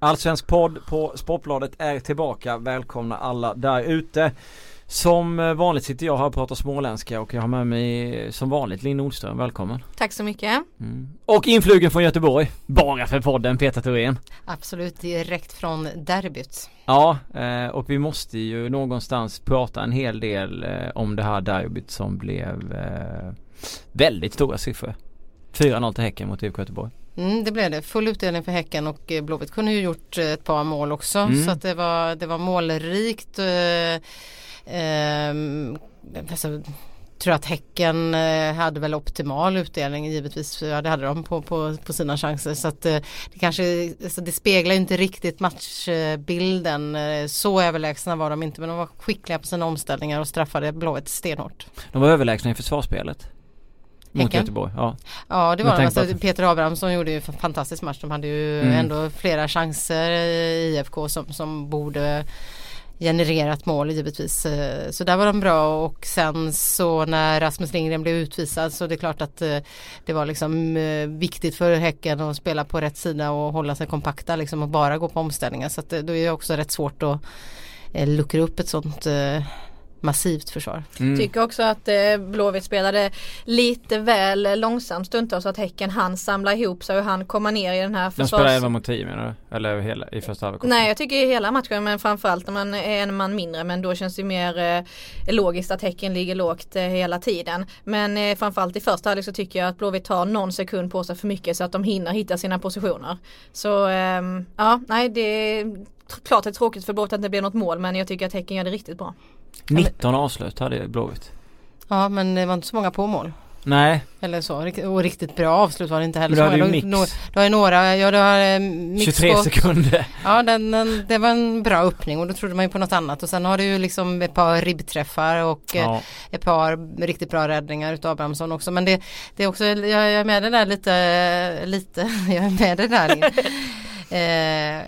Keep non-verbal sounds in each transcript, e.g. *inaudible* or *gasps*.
Allsvensk podd på Sportbladet är tillbaka. Välkomna alla där ute. Som eh, vanligt sitter jag här och pratar småländska och jag har med mig som vanligt Linn Nordström. Välkommen. Tack så mycket. Mm. Och influgen från Göteborg. Bara för podden Peter Thorén. Absolut direkt från derbyt. Ja eh, och vi måste ju någonstans prata en hel del eh, om det här derbyt som blev väldigt stora siffror. 4-0 till Häcken mot IFK Göteborg. Mm, det blev det. Full utdelning för Häcken och eh, Blåvitt kunde ju gjort eh, ett par mål också. Mm. Så att det var, det var målrikt. Eh, eh, alltså, tror att Häcken eh, hade väl optimal utdelning givetvis. Ja, det hade de på, på, på sina chanser. Så att det kanske alltså det speglar inte riktigt matchbilden. Så överlägsna var de inte men de var skickliga på sina omställningar och straffade Blåvitt stenhårt. De var överlägsna i försvarsspelet. Mot Göteborg, ja. Ja det var det. Alltså, Peter Abrahamsson gjorde ju en fantastisk match. De hade ju mm. ändå flera chanser i IFK som, som borde genererat mål givetvis. Eh, så där var de bra och sen så när Rasmus Lindgren blev utvisad så det är klart att eh, det var liksom eh, viktigt för Häcken att spela på rätt sida och hålla sig kompakta liksom och bara gå på omställningar. Så att då är det också rätt svårt att luckra upp ett sånt massivt försvar. Mm. Tycker också att eh, Blåvitt spelade lite väl långsamt stundtals så att Häcken han samla ihop sig och han komma ner i den här försvars... De spelar 11 mot 10 menar du? Eller hela, i första halvlek? Nej jag tycker hela matchen men framförallt när man är en man mindre men då känns det mer eh, logiskt att Häcken ligger lågt eh, hela tiden. Men eh, framförallt i första halvlek så tycker jag att Blåvitt tar någon sekund på sig för mycket så att de hinner hitta sina positioner. Så ehm, ja, nej det är klart det är tråkigt för Blåvitt att det inte blir något mål men jag tycker att Häcken gör det riktigt bra. 19 avslut hade Blåvitt. Ja men det var inte så många på mål. Nej. Eller så. Och riktigt bra avslut var det inte heller. Men du hade ju mix. Du har ju några, ja du har eh, mix 23 på, sekunder. Ja den, den, det var en bra öppning och då trodde man ju på något annat. Och sen har du ju liksom ett par ribbträffar och eh, ja. ett par riktigt bra räddningar utav Abrahamsson också. Men det, det är också, jag, jag är med det där lite, lite, *laughs* jag är med det där. eh,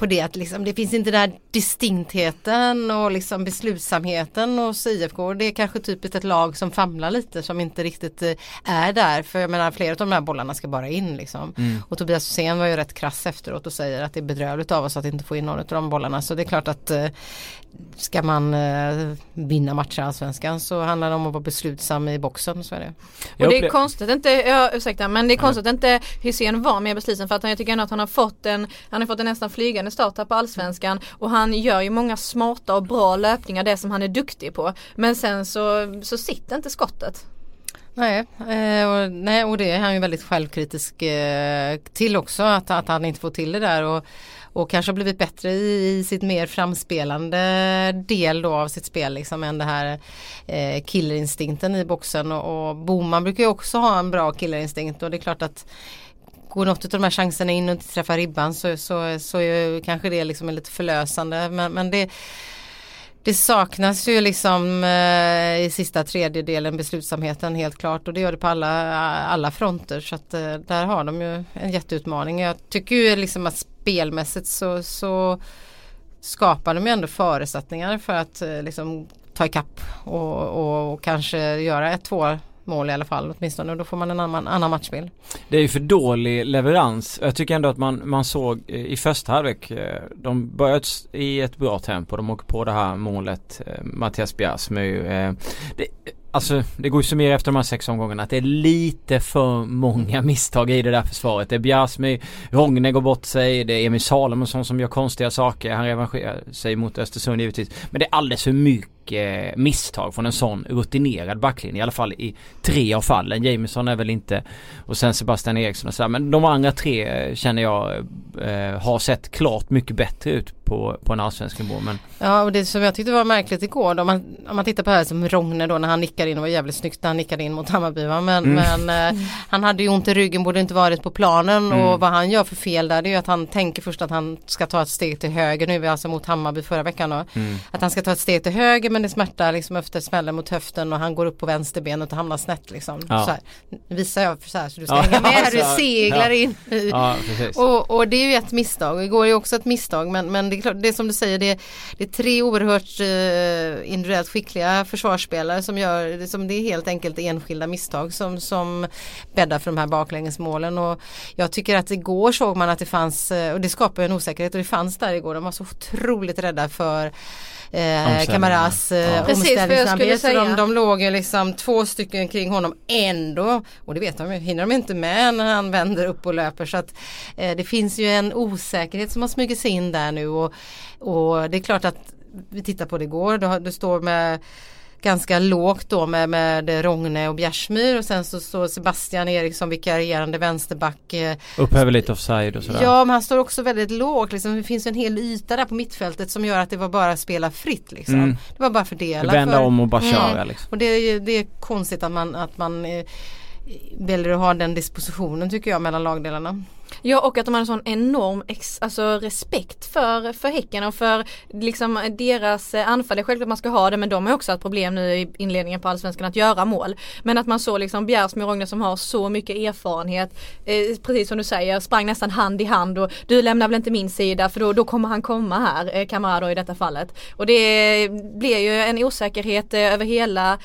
på det att liksom, det finns inte den här distinktheten och liksom beslutsamheten hos IFK. Det är kanske typiskt ett lag som famlar lite som inte riktigt eh, är där. För jag menar flera av de här bollarna ska bara in liksom. Mm. Och Tobias Hysén var ju rätt krass efteråt och säger att det är bedrövligt av oss att inte få in någon av de bollarna. Så det är klart att eh, ska man eh, vinna matcher i Allsvenskan så handlar det om att vara beslutsam i boxen. Så är det. Och det är konstigt inte, ja, ursäkta, men det är konstigt att inte Hysén var mer beslutsam för att jag tycker ändå att han har fått en, han har fått en nästan flygande start här på Allsvenskan och han han gör ju många smarta och bra löpningar, det som han är duktig på. Men sen så, så sitter inte skottet. Nej, eh, och, nej, och det är han ju väldigt självkritisk eh, till också att, att han inte får till det där. Och, och kanske har blivit bättre i, i sitt mer framspelande del då av sitt spel liksom än det här eh, killerinstinkten i boxen och, och Boman brukar ju också ha en bra killerinstinkt och det är klart att går något av de här chanserna in och inte träffar ribban så, så, så är kanske det liksom lite förlösande. Men, men det det saknas ju liksom eh, i sista tredjedelen beslutsamheten helt klart. Och det gör det på alla, alla fronter. Så att eh, där har de ju en jätteutmaning. Jag tycker ju liksom att spelmässigt så, så skapar de ju ändå förutsättningar för att eh, liksom ta ikapp och, och, och kanske göra ett två mål i alla fall åtminstone och då får man en annan, annan matchbild. Det är ju för dålig leverans. Jag tycker ändå att man, man såg i första halvlek, eh, de började i ett bra tempo. De åker på det här målet, eh, Mattias Bjärsmyr. Eh, det, Alltså det går ju summera efter de här sex omgångarna att det är lite för många *laughs* misstag i det där försvaret. Det är Bjärsmyr, Rogne går bort sig, det är Emil Salomonsson som gör konstiga saker. Han revanscherar sig mot Östersund givetvis. Men det är alldeles för mycket mycket misstag från en sån rutinerad backlinje. I alla fall i tre av fallen. Jameson är väl inte och sen Sebastian Eriksson och sådär. Men de andra tre eh, känner jag eh, har sett klart mycket bättre ut på, på en allsvensk nivå. Men... Ja och det som jag tyckte var märkligt igår då, om man, om man tittar på det här som Rogne då när han nickar in, det var jävligt snyggt när han nickade in mot Hammarby va? men, mm. men eh, han hade ju ont i ryggen, borde inte varit på planen mm. och vad han gör för fel där det är ju att han tänker först att han ska ta ett steg till höger, nu alltså mot Hammarby förra veckan då. Mm. Att han ska ta ett steg till höger men men det smärtar liksom efter smällen mot höften och han går upp på vänsterbenet och hamnar snett liksom. Ja. Så här, visar jag så här så du ska Ja, hänga med *laughs* här, du seglar in i. Ja. Och, och det är ju ett misstag och igår är ju också ett misstag men, men det är klart, det är som du säger det, det är tre oerhört eh, individuellt skickliga försvarsspelare som gör, som det är helt enkelt enskilda misstag som, som bäddar för de här baklängesmålen och jag tycker att igår såg man att det fanns, eh, och det skapar en osäkerhet och det fanns där igår, de var så otroligt rädda för eh. Kamaras eh, Ja. Precis, jag skulle de, de låg ju liksom två stycken kring honom ändå och det vet de ju, hinner de inte med när han vänder upp och löper så att eh, det finns ju en osäkerhet som har smugit sig in där nu och, och det är klart att vi tittar på det igår, du, du står med ganska lågt då med, med Rogne och Bjärsmyr och sen så står Sebastian Eriksson vikarierande vänsterback eh, Upphäver lite offside och sådär. Ja men han står också väldigt lågt liksom. Det finns en hel yta där på mittfältet som gör att det var bara att spela fritt liksom. Mm. Det var bara fördela. Vända för- om och bara Mm. köra liksom. Och det det är konstigt att man, att man eh, väljer att ha den dispositionen tycker jag mellan lagdelarna. Ja och att de har en sån enorm ex, alltså respekt för, för Häcken och för liksom deras eh, anfall. Det är självklart att man ska ha det men de har också haft problem nu i inledningen på Allsvenskan att göra mål. Men att man såg liksom Bjärsmyr och Rogne som har så mycket erfarenhet, eh, precis som du säger, sprang nästan hand i hand och du lämnar väl inte min sida för då, då kommer han komma här, eh, Kamara i detta fallet. Och det blir ju en osäkerhet eh, över hela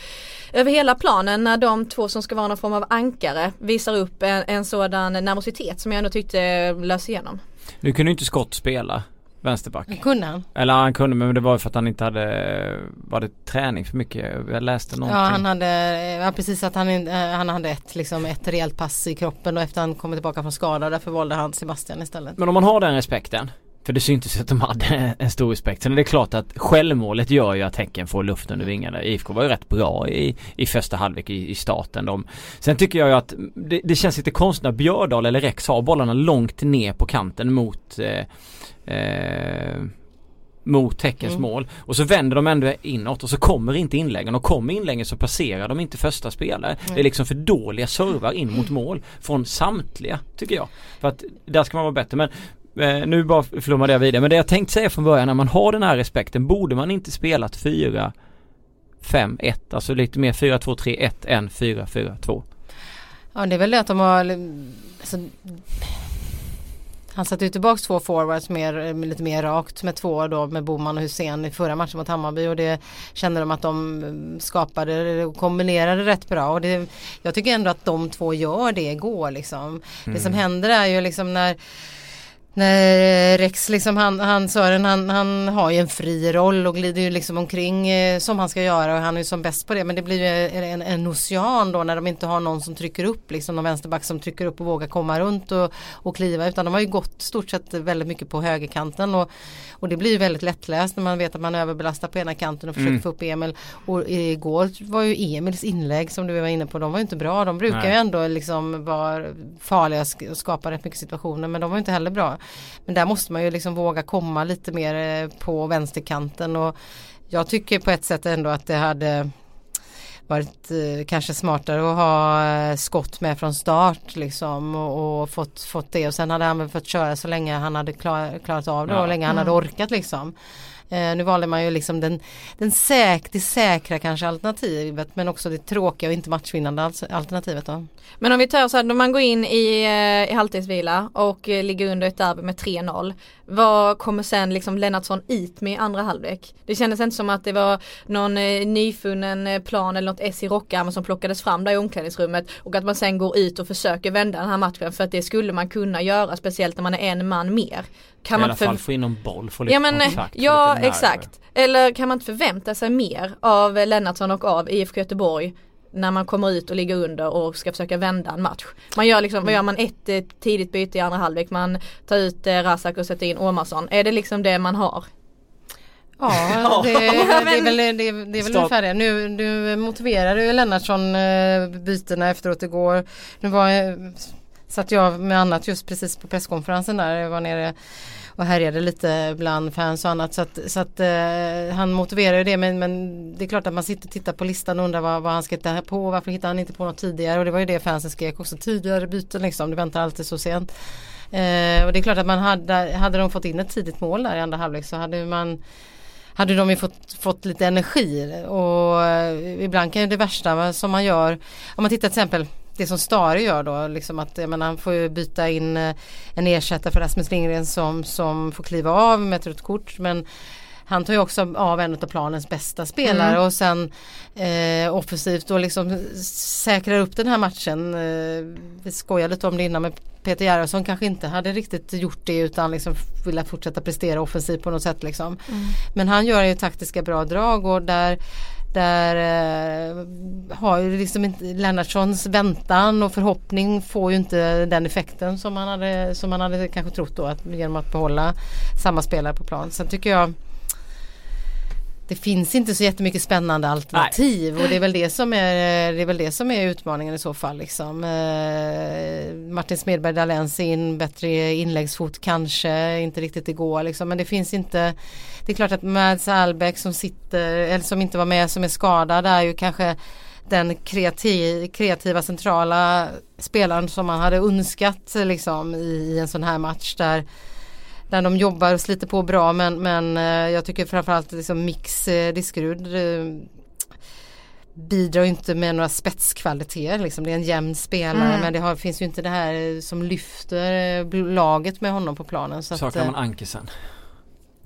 över hela planen när de två som ska vara någon form av ankare visar upp en, en sådan nervositet som jag ändå tyckte lös igenom. Nu kunde ju inte Scott spela vänsterback. Kunde han? Eller han kunde men det var ju för att han inte hade Var det träning för mycket? Jag läste någonting. Ja han hade, ja, precis att han, han hade ett, liksom, ett rejält pass i kroppen och efter han kommit tillbaka från skada därför valde han Sebastian istället. Men om man har den respekten för det syntes att de hade en stor respekt. Sen är det klart att självmålet gör ju att Häcken får luft under vingarna. IFK var ju rätt bra i, i första halvlek i, i starten. De, sen tycker jag ju att det, det känns lite konstigt när Björdal eller Rex har bollarna långt ner på kanten mot eh, eh, mot Häckens Mm. mål och så vänder de ändå inåt och så kommer inte inläggen och kommer inläggen så passerar de inte första spelare. Det är liksom för dåliga servar in mot mål från samtliga tycker jag. För att där ska man vara bättre men eh, nu bara flummade jag vidare men det jag tänkte säga från början när man har den här respekten borde man inte spelat 4 5 1 alltså lite mer 4 2 3 1 än 4 4 2. Ja det är väl det att de har alltså, Han satte ju tillbaks två forwards mer, lite mer rakt med två då med Boman och Hussein i förra matchen mot Hammarby och det kände de att de skapade och kombinerade rätt bra och det, jag tycker ändå att de två gör det igår liksom. Det som händer är ju liksom när när eh, Rex liksom han, han Sören han, han har ju en fri roll och glider ju liksom omkring eh, som han ska göra och han är ju som bäst på det. Men det blir ju eh, en, en ocean då när de inte har någon som trycker upp liksom någon vänsterback som trycker upp och vågar komma runt och, och kliva. Utan de har ju gått stort sett väldigt mycket på högerkanten och, och det blir ju väldigt lättläst när man vet att man överbelastar på ena kanten och försöker Mm. få upp Emil och igår var ju Emils inlägg som du var inne på de var ju inte bra de brukar Nej. ju ändå liksom vara farliga och sk- och skapa rätt mycket situationer men de var ju inte heller bra men där måste man ju liksom våga komma lite mer eh, på vänsterkanten och jag tycker på ett sätt ändå att det hade varit eh, kanske smartare att ha eh, skott med från start liksom och, och fått, fått det och sen hade han väl fått köra så länge han hade klar, klarat av det Ja. och länge han hade orkat liksom. Eh, nu valde man ju liksom den, den säk, det säkra kanske alternativet men också det tråkiga och inte matchvinnande alternativet då. Men om vi tar så här, när man går in i, eh, i halvtidsvila och eh, ligger under ett derby med 3-0. Vad kommer sen liksom Lennartsson ut med i andra halvlek? Det kändes inte som att det var någon eh, nyfunnen eh, plan eller något S i rockärmen som plockades fram där i omklädningsrummet och att man sen går ut och försöker vända den här matchen för att det skulle man kunna göra speciellt när man är en man mer. Kan I man alla för- fall få in någon boll, få lite Ja men kontakt, ja exakt. Eller kan man inte förvänta sig mer av Lennartsson och av IFK Göteborg när man kommer ut och ligger under och ska försöka vända en match. Man gör liksom, vad gör man? Ett eh, tidigt byte i andra halvlek, man tar ut eh, Razak och sätter in Åmarsson. Är det liksom det man har? Ja, *laughs* det, det är *laughs* väl, det, det är väl Stopp. ungefär det. Nu, nu motiverade ju Lennartsson eh, bytena efteråt igår. Nu var, jag- satt jag med annat just precis på presskonferensen där. Jag var nere och härjade lite bland fans och annat. Så att, så att eh, han motiverar ju det men, men det är klart att man sitter och tittar på listan och undrar vad, vad han ska hitta på. Varför hittar han inte på något tidigare? Och det var ju det fansen skrek också. Tidigare byten liksom. Du väntar alltid så sent. Eh, och det är klart att man hade, hade de fått in ett tidigt mål där i andra halvlek så hade man hade de ju fått, fått lite energi och eh, ibland kan ju det värsta som man gör om man tittar till exempel det som Stare gör då, liksom att menar, han får ju byta in eh, en ersättare för Rasmus Lindgren som, som får kliva av med ett rött kort. Men han tar ju också av en av planens bästa spelare mm. och sen eh, offensivt då liksom säkrar upp den här matchen. Eh, vi skojade lite om det innan med Peter Gerhardsson kanske inte hade riktigt gjort det utan liksom ville fortsätta prestera offensivt på något sätt liksom. Mm. Men han gör ju taktiska bra drag och där där eh, har ju liksom inte Lennartssons väntan och förhoppning får ju inte den effekten som man hade, som man hade kanske trott då att, genom att behålla samma spelare på plan. Sen tycker jag det finns inte så jättemycket spännande alternativ Nej. och det är väl det som är, det är, väl det som är utmaningen i så fall. Liksom. Eh, Martin Smedberg Dahléns in, bättre inläggsfot kanske, inte riktigt igår liksom. men det finns inte Det är klart att Mads Albeck som sitter, eller som inte var med som är skadad är ju kanske den kreativ, kreativa centrala spelaren som man hade önskat liksom, i, i en sån här match där där de jobbar och sliter på bra men, men eh, jag tycker framförallt liksom Mix eh, Diskerud eh, bidrar inte med några spetskvaliteter. Liksom. Det är en jämn spelare mm. men det har, finns ju inte det här som lyfter laget med honom på planen. Så Saknar att, man Ankesen?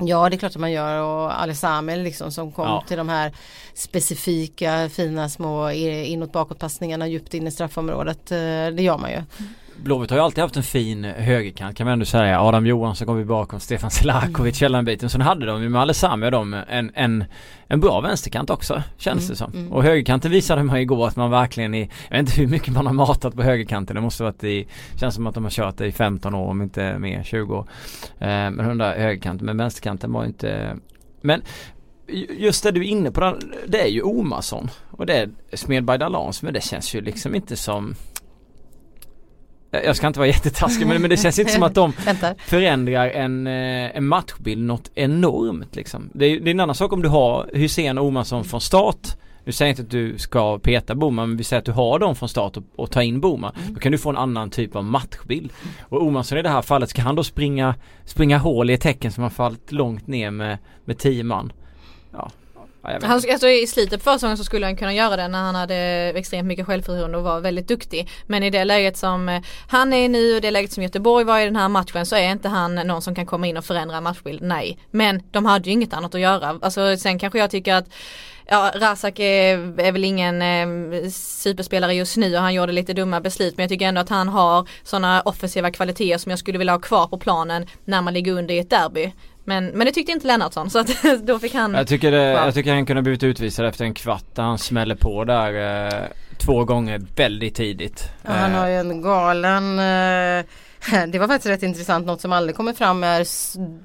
Ja det är klart att man gör och Alessami liksom som kom ja. till de här specifika fina små inåt bakåt passningarna djupt in i straffområdet. Det gör man ju. Mm. Blåvitt har ju alltid haft en fin högerkant kan man ändå säga. Adam Johansson kom vi bakom Stefan Selakovic mm. hela den biten. Sen hade de ju med Alessami och dem en, en, en bra vänsterkant också känns mm. det som. Mm. Och högerkanten visade man igår att man verkligen i, jag vet inte hur mycket man har matat på högerkanten. Det måste varit i, känns som att de har kört det i 15 år om inte mer, 20 år. Eh, men den där högerkanten, men vänsterkanten var inte men just det du är inne på, det är ju Omarsson och det är Smedberg Dalans men det känns ju liksom inte som jag ska inte vara *laughs* jättetaskig men, men det känns inte som att de *laughs* förändrar en, eh, en matchbild något enormt liksom. Det är, det är en annan sak om du har Hussein och Omarsson från start nu säger jag inte att du ska peta Boman men vi säger att du har dem från start och, och ta in Boman. Mm. Då kan du få en annan typ av matchbild. Och Omarsson i det här fallet, ska han då springa, springa hål i ett tecken som har fallit långt ner med, med tio man? Ja, Ja, han, alltså, I slutet på försäsongen så skulle han kunna göra det när han hade extremt mycket självförtroende och var väldigt duktig. Men i det läget som eh, han är nu och det läget som Göteborg var i den här matchen så är inte han någon som kan komma in och förändra matchbild. Nej. Men de hade ju inget annat att göra. Alltså, sen kanske jag tycker att Ja, Razak är, är väl ingen eh, superspelare just nu och han gjorde lite dumma beslut men jag tycker ändå att han har sådana offensiva kvaliteter som jag skulle vilja ha kvar på planen när man ligger under i ett derby. Men, men det tyckte inte Lennartsson så att *laughs* då fick han Jag tycker, det, jag tycker han kunde blivit utvisad efter en kvart där han smäller på där eh, två gånger väldigt tidigt. Ja, han har ju en galen eh, *laughs* det var faktiskt rätt intressant. Något som aldrig kommer fram är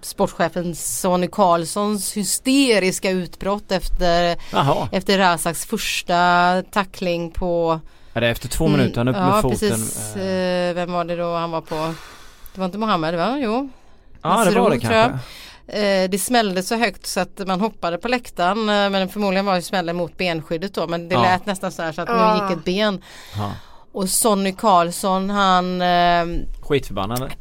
sportchefen Sonny Karlssons hysteriska utbrott efter, efter Razaks första tackling på Ja det är efter två minuter han upp mm, med ja, foten. Precis. Eh, vem var det då han var på? Det var inte Mohammed va? Jo. Ja det var det kanske. Eh, det smällde så högt så att man hoppade på läktaren eh, men förmodligen var det smällen mot benskyddet då men det ja. lät nästan så här så att nu ah. gick ett ben. Ja. Och Sonny Karlsson han eh, Skitförbannad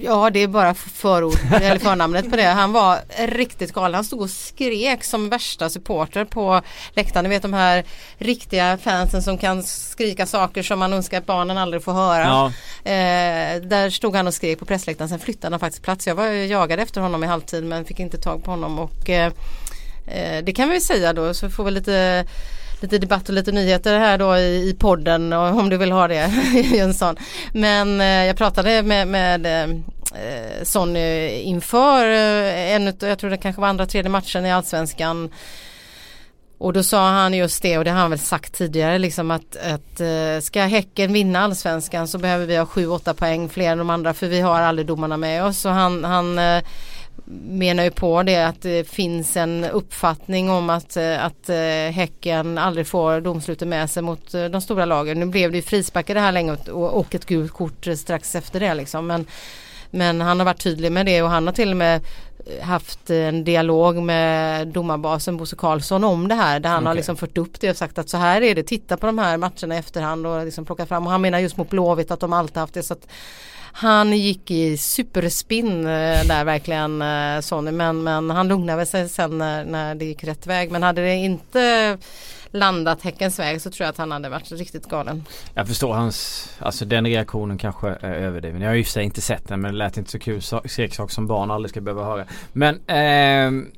Ja det är bara förord, eller förnamnet på det. Han var riktigt galen. Han stod och skrek som värsta supporter på läktaren. Ni vet de här riktiga fansen som kan skrika saker som man önskar att barnen aldrig får höra. Ja. Eh, där stod han och skrek på pressläktaren. Sen flyttade han faktiskt plats. Jag var jagad efter honom i halvtid men fick inte tag på honom. Och eh, eh det kan vi säga då så får vi lite lite debatt och lite nyheter här då i, i podden om du vill ha det *laughs* Jönsson. Men eh, jag pratade med, med eh, eh, Sonny inför en jag tror det kanske var andra tredje matchen i Allsvenskan. Och då sa han just det och det har han väl sagt tidigare liksom att, att ska Häcken vinna allsvenskan så behöver vi ha 7-8 poäng fler än de andra för vi har aldrig domarna med oss. Och han, han menar ju på det att det finns en uppfattning om att, eh, att eh, Häcken aldrig får domslutet med sig mot eh, de stora lagen. Nu blev det ju frisparkar det här länge och ett gult kort strax efter det liksom. Men, men han har varit tydlig med det och han har till och med haft en dialog med domarbasen Bosse Karlsson om det här där han Okej. har liksom fört upp det och sagt att så här är det, titta på de här matcherna i efterhand och liksom plocka fram. Och han menar just mot Blåvitt att de alltid haft det så att han gick i superspinn eh, där verkligen eh, Sonny. Men, men han lugnade sig sen när, när det gick rätt väg. Men hade det inte landat Häckens väg så tror jag att han hade varit riktigt galen. Jag förstår hans, alltså den reaktionen kanske är överdriven. Jag har ju i och för sig inte sett den men det lät inte så kul. Skräcksak som barn aldrig ska behöva höra. Men eh,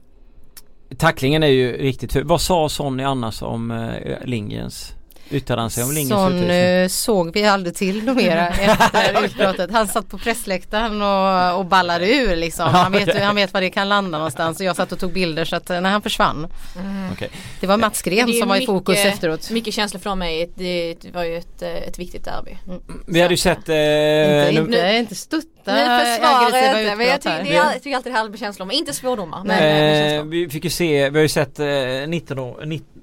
tacklingen är ju riktigt ful. Vad sa Sonny annars om eh, Lindgrens? Yttrade han sig om Lindgrens Sån utvisning? eh, såg vi aldrig till mera *laughs* efter utbrottet. Han satt på pressläktaren och, och ballade ur liksom. Han vet, han vet var det kan landa någonstans och jag satt och tog bilder så att när han försvann. Okej. Det var Mats Gren är som var i mycket- fokus efteråt. Mycket känslor från mig. Det var ju ett, ett viktigt derby. Vi hade ju sett eh, Inte, nu- inte, inte stutta Nu försvarar aggressiva jag inte men jag tycker, här. det är, jag tycker alltid det härligt med känslor men inte svordomar. Men, Eh, vi fick ju se, vi har ju sett eh, 19, år- 19,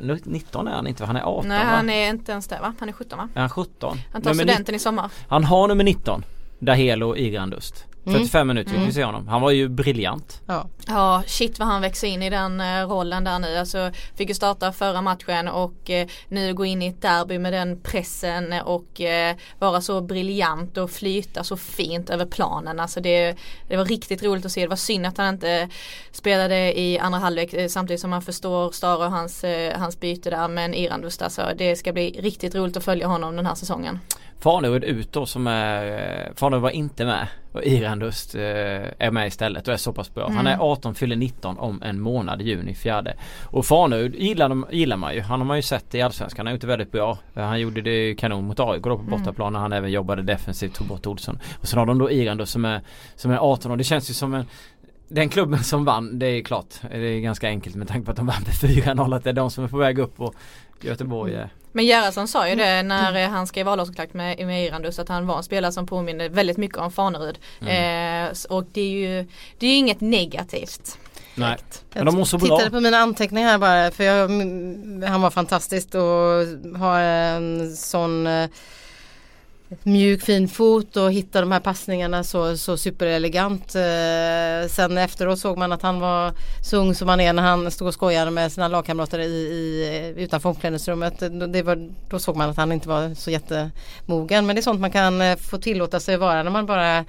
nu- 19 är han inte, han är 18 Nej va? han är inte ens där va? Han är 17 va? Är han 17? Han tar Nummer studenten i sommar. Han har nummer 19 Dahelo Igrandust Mm. 45 minuter fick vi se honom. Han var ju briljant. Ja. Ja shit vad han växer in i den eh, rollen där nu. Alltså fick ju starta förra matchen och eh, nu gå in i ett derby med den pressen och eh, vara så briljant och flyta så fint över planen. Alltså det, det var riktigt roligt att se. Det var synd att han inte spelade i andra halvlek eh, samtidigt som man förstår Stara och hans, eh, hans byte där. Men Irandust alltså det ska bli riktigt roligt att följa honom den här säsongen. Farnerud ut då som är, Farnerud var inte med och Irandust eh, är med istället och är så pass bra. Han är 18, fyller 19 om en månad, juni fjärde. Och Farnerud gillar, de, gillar man ju. Han har man ju sett i Allsvenskan. Han har gjort det väldigt bra. Han gjorde det kanon mot AIK då på bortaplan när han även jobbade defensivt, tog bort Olsson. Och sen har de då Irandust som är, som är 18 och det känns ju som en den klubben som vann, det är klart. Det är ganska enkelt med tanke på att de vann med 4-0 att det är de som är på väg upp och Göteborg är Men Gerhardsson sa ju det när eh, han skrev avlagskontrakt med, med Irandus att han var en spelare som påminner väldigt mycket om Fanerud. Eh, s- och det är ju det är ju inget negativt. Nej. Jag Men de mår så bra. tittade på mina anteckningar här bara för jag, mm, han var fantastisk och har en sån eh, mjuk fin fot och hitta de här passningarna så, så superelegant. Eh, sen efteråt såg man att han var så ung som han är när han stod och skojade med sina lagkamrater i, i, utanför omklädningsrummet. Eh, det var, då såg man att han inte var så jättemogen. Men det är sånt man kan eh, få tillåta sig att vara när man bara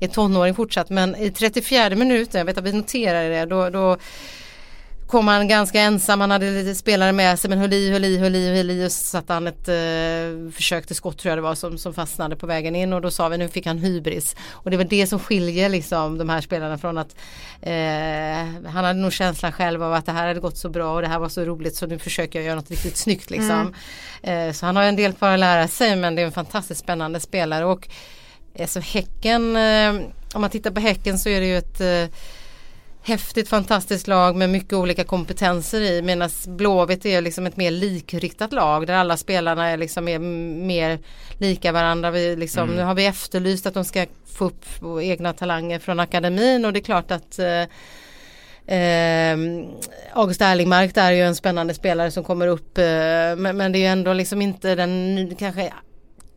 är tonåring fortsatt. Men i 34 minuten, jag vet att vi noterade det, då, då kom han ganska ensam, han hade lite spelare med sig men höll i, höll i, höll i, höll i. Och så satte han ett eh, försök till skott tror jag det var som, som fastnade på vägen in. Och då sa vi nu fick han hybris. Och det var det som skiljer liksom de här spelarna från att eh, han hade nog känslan själv av att det här hade gått så bra och det här var så roligt så nu försöker jag göra något riktigt snyggt liksom. Eh, så han har en del kvar att lära sig men det är en fantastiskt spännande spelare. Och alltså Häcken, eh, om man tittar på Häcken så är det ju ett eh, häftigt fantastiskt lag med mycket olika kompetenser i medan Blåvitt är liksom ett mer likriktat lag där alla spelarna är liksom mer, mer lika varandra. Vi liksom, Nu har vi efterlyst att de ska få upp egna talanger från akademin och det är klart att eh, Eh, August Erlingmark där är ju en spännande spelare som kommer upp eh, men, men det är ju ändå liksom inte den kanske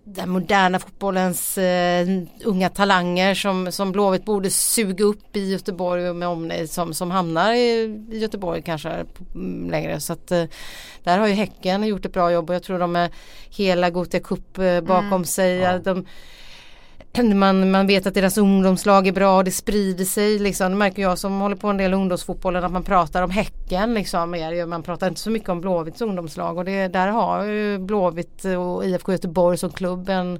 den moderna fotbollens eh, unga talanger som, som Blåvitt borde suga upp i Göteborg med omnejd som, som hamnar i, i Göteborg kanske mm, längre. Så att, eh, där har ju Häcken gjort ett bra jobb och jag tror de är hela Gothia Cup eh, bakom sig. Ja. De, man, man vet att deras ungdomslag är bra och det sprider sig liksom. Det märker jag som håller på en del ungdomsfotbollen att man pratar om Häcken liksom mer. Man pratar inte så mycket om Blåvitts ungdomslag och det, där har ju Blåvitt och IFK Göteborg som klubb en,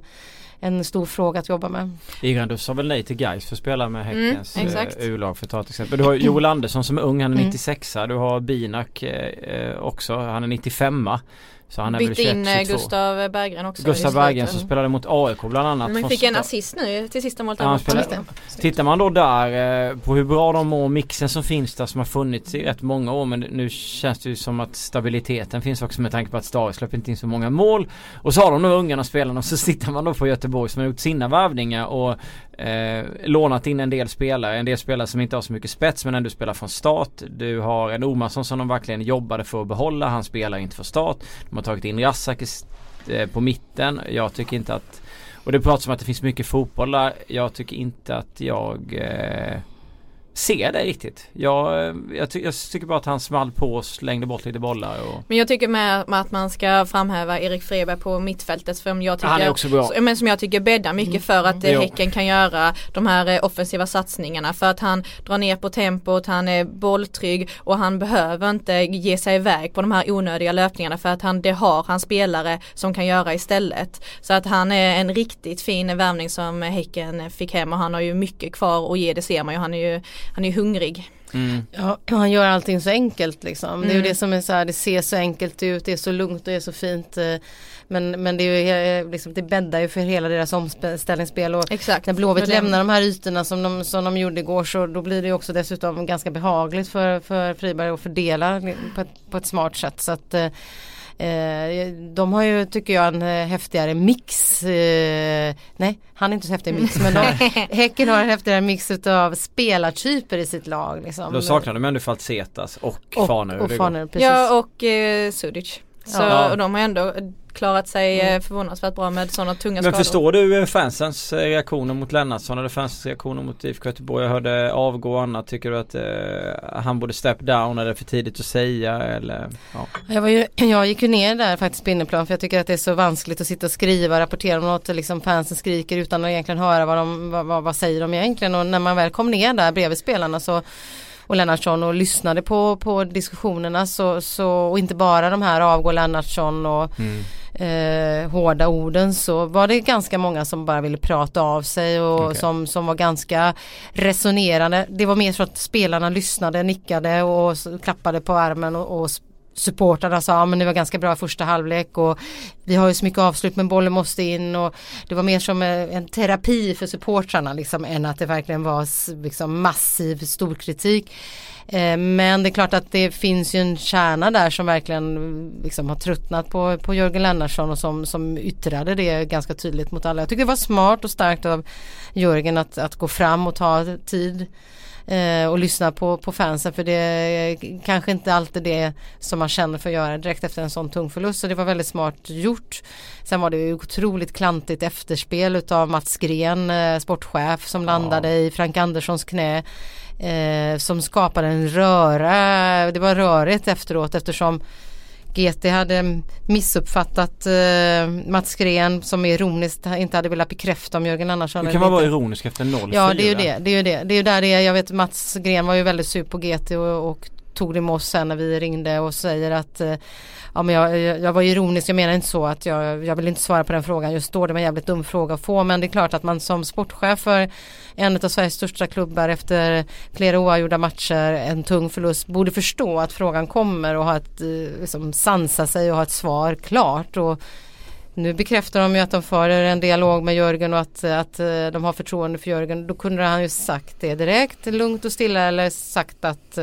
en stor fråga att jobba med. Igrandus sa väl nej till Gais för att spela med Häckens Mm, eh, exakt. U-lag för att ta ett exempel. Du har Joel Andersson som är ung, han är Mm. 96 Du har Binak eh, också, han är 95 Så han är väl Bytte 21, in eh, 22. Gustav Berggren också. Gustav. Berggren som spelade mot AIK bland annat. Men fick en assist nu till sista målet. Ja. Tittar man då där eh, på hur bra de mår, mixen som finns där som har funnits i rätt många år men nu känns det ju som att stabiliteten finns också med tanke på att Stare släpper inte in så många mål. Och så har de nu ungarna spelarna och så *laughs* tittar man då på Göteborg som har gjort sina värvningar och eh, lånat in en del spelare. En del spelare som inte har så mycket spets men ändå spelar från start. Du har en Omarsson som de verkligen jobbade för att behålla. Han spelar inte från start. De har tagit in Rasak eh, på mitten. Jag tycker inte att och det pratas om att det finns mycket fotboll där. Jag tycker inte att jag eh, se det riktigt. Jag, jag, ty jag, tycker bara att han small på och slängde bort lite bollar. Och... Men jag tycker med, att man ska framhäva Erik Freberg på mittfältet som jag tycker, han är också bra. Men som jag tycker bäddar mycket mm. för att mm. Häcken kan göra de här eh, offensiva satsningarna för att han drar ner på tempot, han är bolltrygg och han behöver inte ge sig iväg på de här onödiga löpningarna för att han, det har han spelare som kan göra istället. Så att han är en riktigt fin värvning som Häcken fick hem och han har ju mycket kvar att ge det ser man ju. Han är ju han är hungrig. Mm. Ja, han gör allting så enkelt liksom. Mm. Det är ju mm. det som är så här, det ser så enkelt ut, det är så lugnt och det är så fint. Eh, men, men det, är ju, liksom, det bäddar ju för hela deras omställningsspel och Exakt. när Blåvitt lämnar de här ytorna som de, som de gjorde igår så då blir det också dessutom ganska behagligt för, för Friberg att fördela på ett, på ett smart sätt. Så att, eh, de har ju tycker jag en eh, häftigare mix. Eh, nej, han är inte så häftig mix men de, *laughs* Häcken har en häftigare mix av spelartyper i sitt lag. Liksom. Då saknar de ändå Faltsetas och, och Farner. Och ja och eh, Sudic. Så ja. och de har ändå klarat sig mm. Eh, förvånansvärt bra med sådana tunga Men skador. förstår du eh, fansens eh, reaktioner mot Lennartsson eller fansens reaktioner mot IFK Göteborg? Jag hörde avgå och annat. Tycker du att eh, han borde step down eller för tidigt att säga eller? Ja. Jag, var ju, *clears throat* jag gick ju ner där faktiskt på inneplan för jag tycker att det är så vanskligt att sitta och skriva, rapportera om något liksom fansen skriker utan att egentligen höra vad de, vad, vad, vad säger de egentligen och när man väl kom ner där bredvid spelarna så och Lennartsson och lyssnade på, på diskussionerna så, så, och inte bara de här avgå Lennartsson och mm. eh, hårda orden så var det ganska många som bara ville prata av sig och okay. som, som var ganska resonerande. Det var mer så att spelarna lyssnade, nickade och klappade på armen och, och supportrarna sa att det var ganska bra första halvlek och vi har ju så mycket avslut men bollen måste in och det var mer som en terapi för supportrarna liksom än att det verkligen var liksom massiv stor kritik. Eh, men det är klart att det finns ju en kärna där som verkligen liksom har tröttnat på, på Jörgen Lennartsson och som, som yttrade det ganska tydligt mot alla. Jag tycker det var smart och starkt av Jörgen att, att gå fram och ta tid eh, och lyssna på, på fansen för det är kanske inte alltid det som man känner för att göra direkt efter en sån tung förlust så det var väldigt smart gjort. Sen var det ju otroligt klantigt efterspel utav Mats Gren, eh, sportchef som landade ja. i Frank Anderssons knä. Eh, som skapade en röra, det var rörigt efteråt eftersom GT hade missuppfattat eh, Mats Gren som ironiskt inte hade velat bekräfta om Jörgen Andersson. Hur kan man vara ironisk efter 0 Ja det är ju det. Det är ju det. Det är ju där det är. Jag vet Mats Gren var ju väldigt sur på GT och, och tog det med oss sen när vi ringde och säger att eh, ja, men jag, jag var ironisk, jag menar inte så att jag, jag vill inte svara på den frågan just då, det var en jävligt dum fråga att få. Men det är klart att man som sportchef för en av Sveriges största klubbar efter flera oavgjorda matcher, en tung förlust, borde förstå att frågan kommer och ha ett, eh, liksom, sansa sig och ha ett svar klart. Och nu bekräftar de ju att de för en dialog med Jörgen och att, eh, att de har förtroende för Jörgen. Då kunde han ju sagt det direkt, lugnt och stilla eller sagt att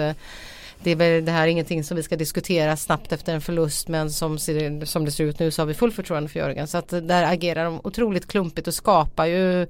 det är väl det här är ingenting som vi ska diskutera snabbt efter en förlust men som, som det ser ut nu så har vi full förtroende för Jörgen. Så att där agerar de otroligt klumpigt och skapar ju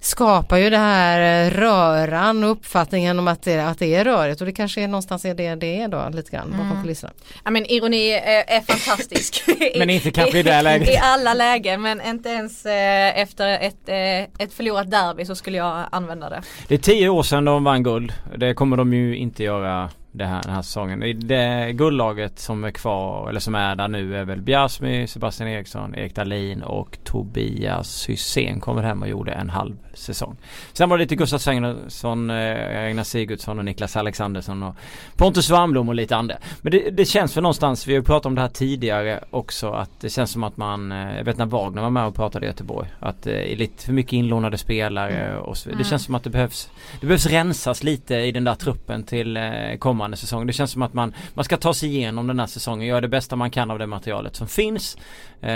skapar ju det här röran och uppfattningen om att det, att det är rörigt och det kanske är någonstans är det det är då lite grann bakom mm. kulisserna. Ja men ironi är, är fantastisk. *laughs* men inte kanske i det läget. I alla lägen men inte ens eh, efter ett, eh, ett förlorat derby så skulle jag använda det. Det är tio år sedan de vann guld. Det kommer de ju inte göra det här, den här säsongen. Det guldlaget som är kvar eller som är där nu är väl Bjärsmy, Sebastian Eriksson, Erik Dahlin och Tobias Hysén kommer hem och gjorde en halv säsong. Sen var det lite Gustav Svensson, Einar Sigurdsson och Niklas Alexandersson och Pontus Warmblom och lite andra. Men det, det känns för någonstans, vi har ju pratat om det här tidigare också att det känns som att man, eh, jag vet när Wagner var med och pratade i Göteborg, att det är lite för mycket inlånade spelare och så, Det mm. känns som att det behövs, det behövs rensas lite i den där truppen till eh, kommande kommande säsong. Det känns som att man, man ska ta sig igenom den här säsongen, göra det bästa man kan av det materialet som finns. Eh,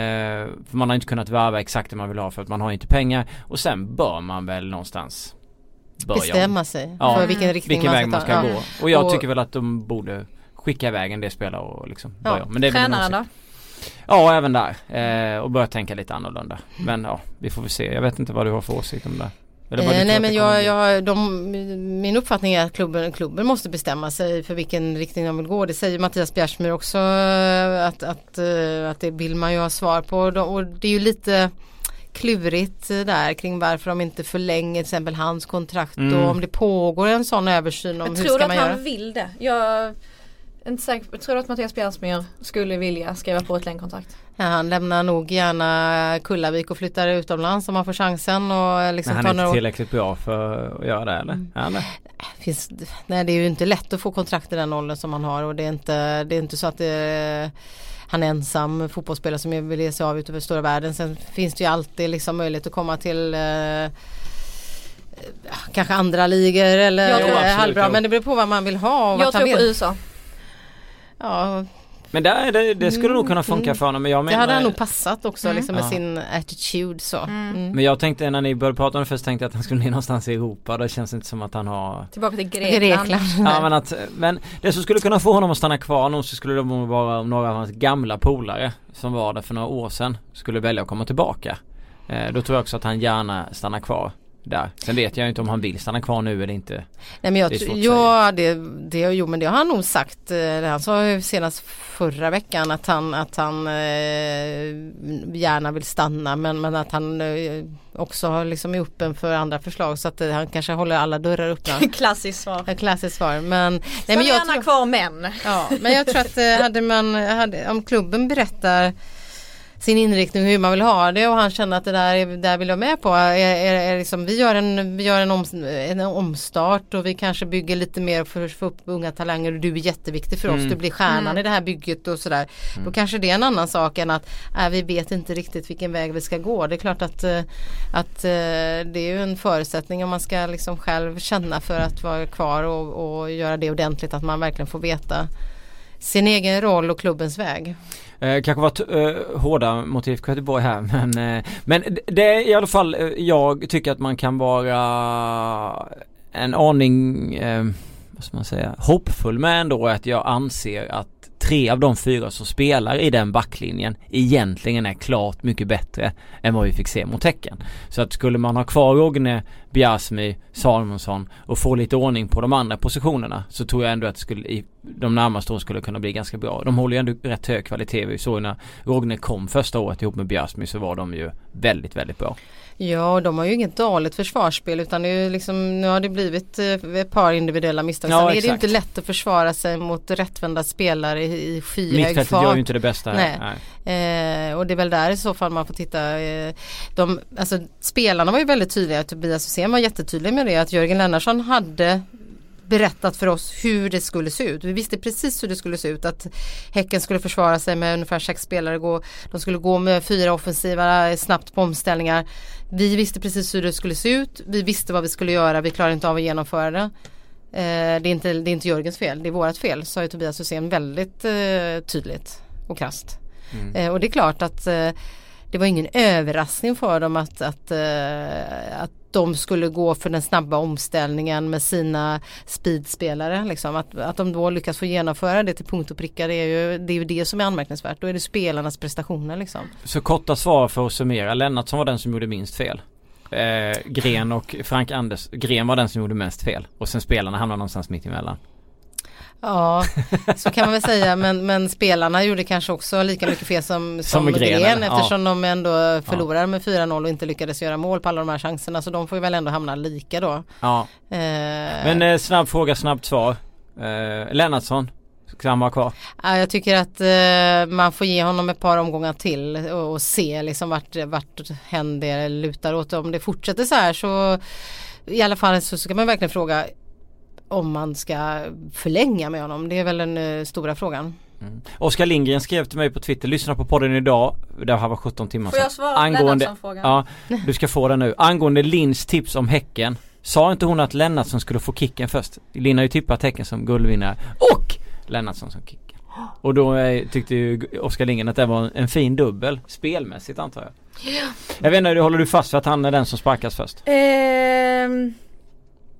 för man har inte kunnat värva exakt det man vill ha för att man har inte pengar. Och sen bör man väl någonstans börja Bestämma sig ja, för vilken riktning vilken man väg man ska gå. Och jag och, tycker väl att de borde skicka iväg en del spelare och liksom ja. börja. Men det är Tränaren då? Ja, även där. Eh, och börja tänka lite annorlunda. Men ja, vi får väl se. Jag vet inte vad du har för åsikt om det. Eh, nej men jag, jag, de, min uppfattning är att klubben, klubben måste bestämma sig för vilken riktning de vill gå. Det säger Mattias Bjärsmyr också eh, att, att, eh, att det vill man ju ha svar på. Och det är ju lite klurigt eh, där kring varför de inte förlänger till exempel hans kontrakt Mm. och om det pågår en sån översyn om Jag hur tror ska att man han göra. vill det. Jag inte säker. Jag tror att Mattias Bjärsmyr skulle vilja skriva på ett längdkontrakt. Ja, han lämnar nog gärna Kullavik och flyttar utomlands om han får chansen och liksom Men han tar är inte år. tillräckligt bra för att göra det eller? Mm. Ja, eller? Finns, nej det är ju inte lätt att få kontrakt i den åldern som han har och det är inte, det är inte så att det, han är ensam fotbollsspelare som vill ge sig av utöver stora världen. Sen finns det ju alltid liksom möjlighet att komma till eh, kanske andra ligor eller eh, halvbra men det beror på vad man vill ha och Jag han tror på. USA. Ja, Men där, det, det skulle nog kunna funka Mm. för honom. Men jag det hade menar, han nog passat också Mm. liksom med Ja. sin attitude så. Mm. Men jag tänkte när ni började prata om det först tänkte jag att han skulle bli någonstans i Europa. Det känns inte som att han har Tillbaka till Grekland. Grekland. Ja men att, men det som skulle kunna få honom att stanna kvar nog så skulle det vara om några av hans gamla polare som var där för några år sedan skulle välja att komma tillbaka. Eh, då tror jag också att han gärna stannar kvar där. Sen vet jag inte om han vill stanna kvar nu eller inte. Nej men jag, Det ja, det, det, jo men det har han nog sagt. eh, Han sa ju senast förra veckan att han, att han eh, gärna vill stanna men, men att han eh, också har liksom är öppen för andra förslag så att eh, han kanske håller alla dörrar öppna. *laughs* Klassiskt svar. Ett klassiskt svar men, nej, Nej, men, jag gärna tror, kvar män. ja, men jag tror att eh, hade man, hade, om klubben berättar sin inriktning hur man vill ha det och han känner att det där, är- där vill jag med på. Är, är, är liksom, vi gör, en, vi gör en, om, en omstart och vi kanske bygger lite mer för, för upp unga talanger och du är jätteviktig för oss. Mm. Du blir stjärnan Mm. i det här bygget och sådär. Då kanske det är en annan sak än att äh, vi vet inte riktigt vilken väg vi ska gå. Det är klart att, eh, att eh, det är ju en förutsättning om man ska liksom själv känna för att vara kvar och, och göra det ordentligt att man verkligen får veta sin egen roll och klubbens väg. Eh, kanske var eh, hårda mot IFK Göteborg här *laughs* men, eh, men det är i alla fall, eh, jag tycker att man kan vara en aning, eh, vad ska man säga, hoppfull med ändå att jag anser att tre av de fyra som spelar i den backlinjen egentligen är klart mycket bättre än vad vi fick se mot Häcken. Så att skulle man ha kvar Rogne, Bjärsmy, Salomonsson och få lite ordning på de andra positionerna så tror jag ändå att det skulle i de närmaste åren skulle kunna bli ganska bra. De håller ju ändå rätt hög kvalitet. Vi såg när Rogne kom första året ihop med Bjärsmy så var de ju väldigt, väldigt bra. Ja, de har ju inget dåligt försvarsspel utan det är ju liksom, nu har det blivit eh, ett par individuella misstag. Ja, Sen är det exakt. inte lätt att försvara sig mot rättvända spelare i, skyhög Mittfältet fart. gör ju inte det bästa. Nej. Nej. Eh, och det är väl där i så fall man får titta. Eh, de, alltså, spelarna var ju väldigt tydliga, Tobias Hysén var jättetydlig med det att Jörgen Lennartsson hade berättat för oss hur det skulle se ut. Vi visste precis hur det skulle se ut. Att Häcken skulle försvara sig med ungefär sex spelare. Gå, de skulle gå med fyra offensiva snabbt på omställningar. Vi visste precis hur det skulle se ut. Vi visste vad vi skulle göra. Vi klarade inte av att genomföra det. Eh, det, är inte, det är inte Jörgens fel, det är vårat fel, sa ju Tobias Hysén väldigt eh, tydligt och krasst. Mm. Eh, och det är klart att eh, det var ingen överraskning för dem att, att, eh, att de skulle gå för den snabba omställningen med sina speedspelare. Liksom. Att, att de då lyckas få genomföra det till punkt och pricka det är ju det, är ju det som är anmärkningsvärt. Då är det spelarnas prestationer liksom. Så korta svar för att summera. Lennart som var den som gjorde minst fel. Eh, Gren och Frank Anders, Gren var den som gjorde mest fel. Och sen spelarna hamnade någonstans mitt emellan. Ja, så kan man väl säga. Men, men spelarna gjorde kanske också lika mycket fel som, som, Som Gren, Gren. ja. Eftersom de ändå förlorade med 4-0 och inte lyckades göra mål på alla de här chanserna. Så de får ju väl ändå hamna lika då. Ja. Eh, Men eh, snabb fråga, snabbt svar. Eh, Lennartsson, ska han vara kvar? Ja, jag tycker att eh, man får ge honom ett par omgångar till och, och se liksom vart, vart hen det lutar åt. Om det fortsätter så här så i alla fall så ska man verkligen fråga om man ska förlänga med honom. Det är väl den eh, stora frågan. Mm. Oskar Lindgren skrev till mig på Twitter, lyssna på podden idag. Det här var 17 timmar Får jag svara på Angående, Lennartsson-frågan? ja, du ska få den nu. Angående Linns tips om Häcken. Sa inte hon att Lennartsson skulle få kicken först? Linn har ju tippat Häcken som guldvinnare. Och Lennartsson som kicken. Och då eh, tyckte ju Oskar Lindgren att det var en fin dubbel spelmässigt antar jag. Jag vet inte, håller du fast för att han är den som sparkas först? Ehm,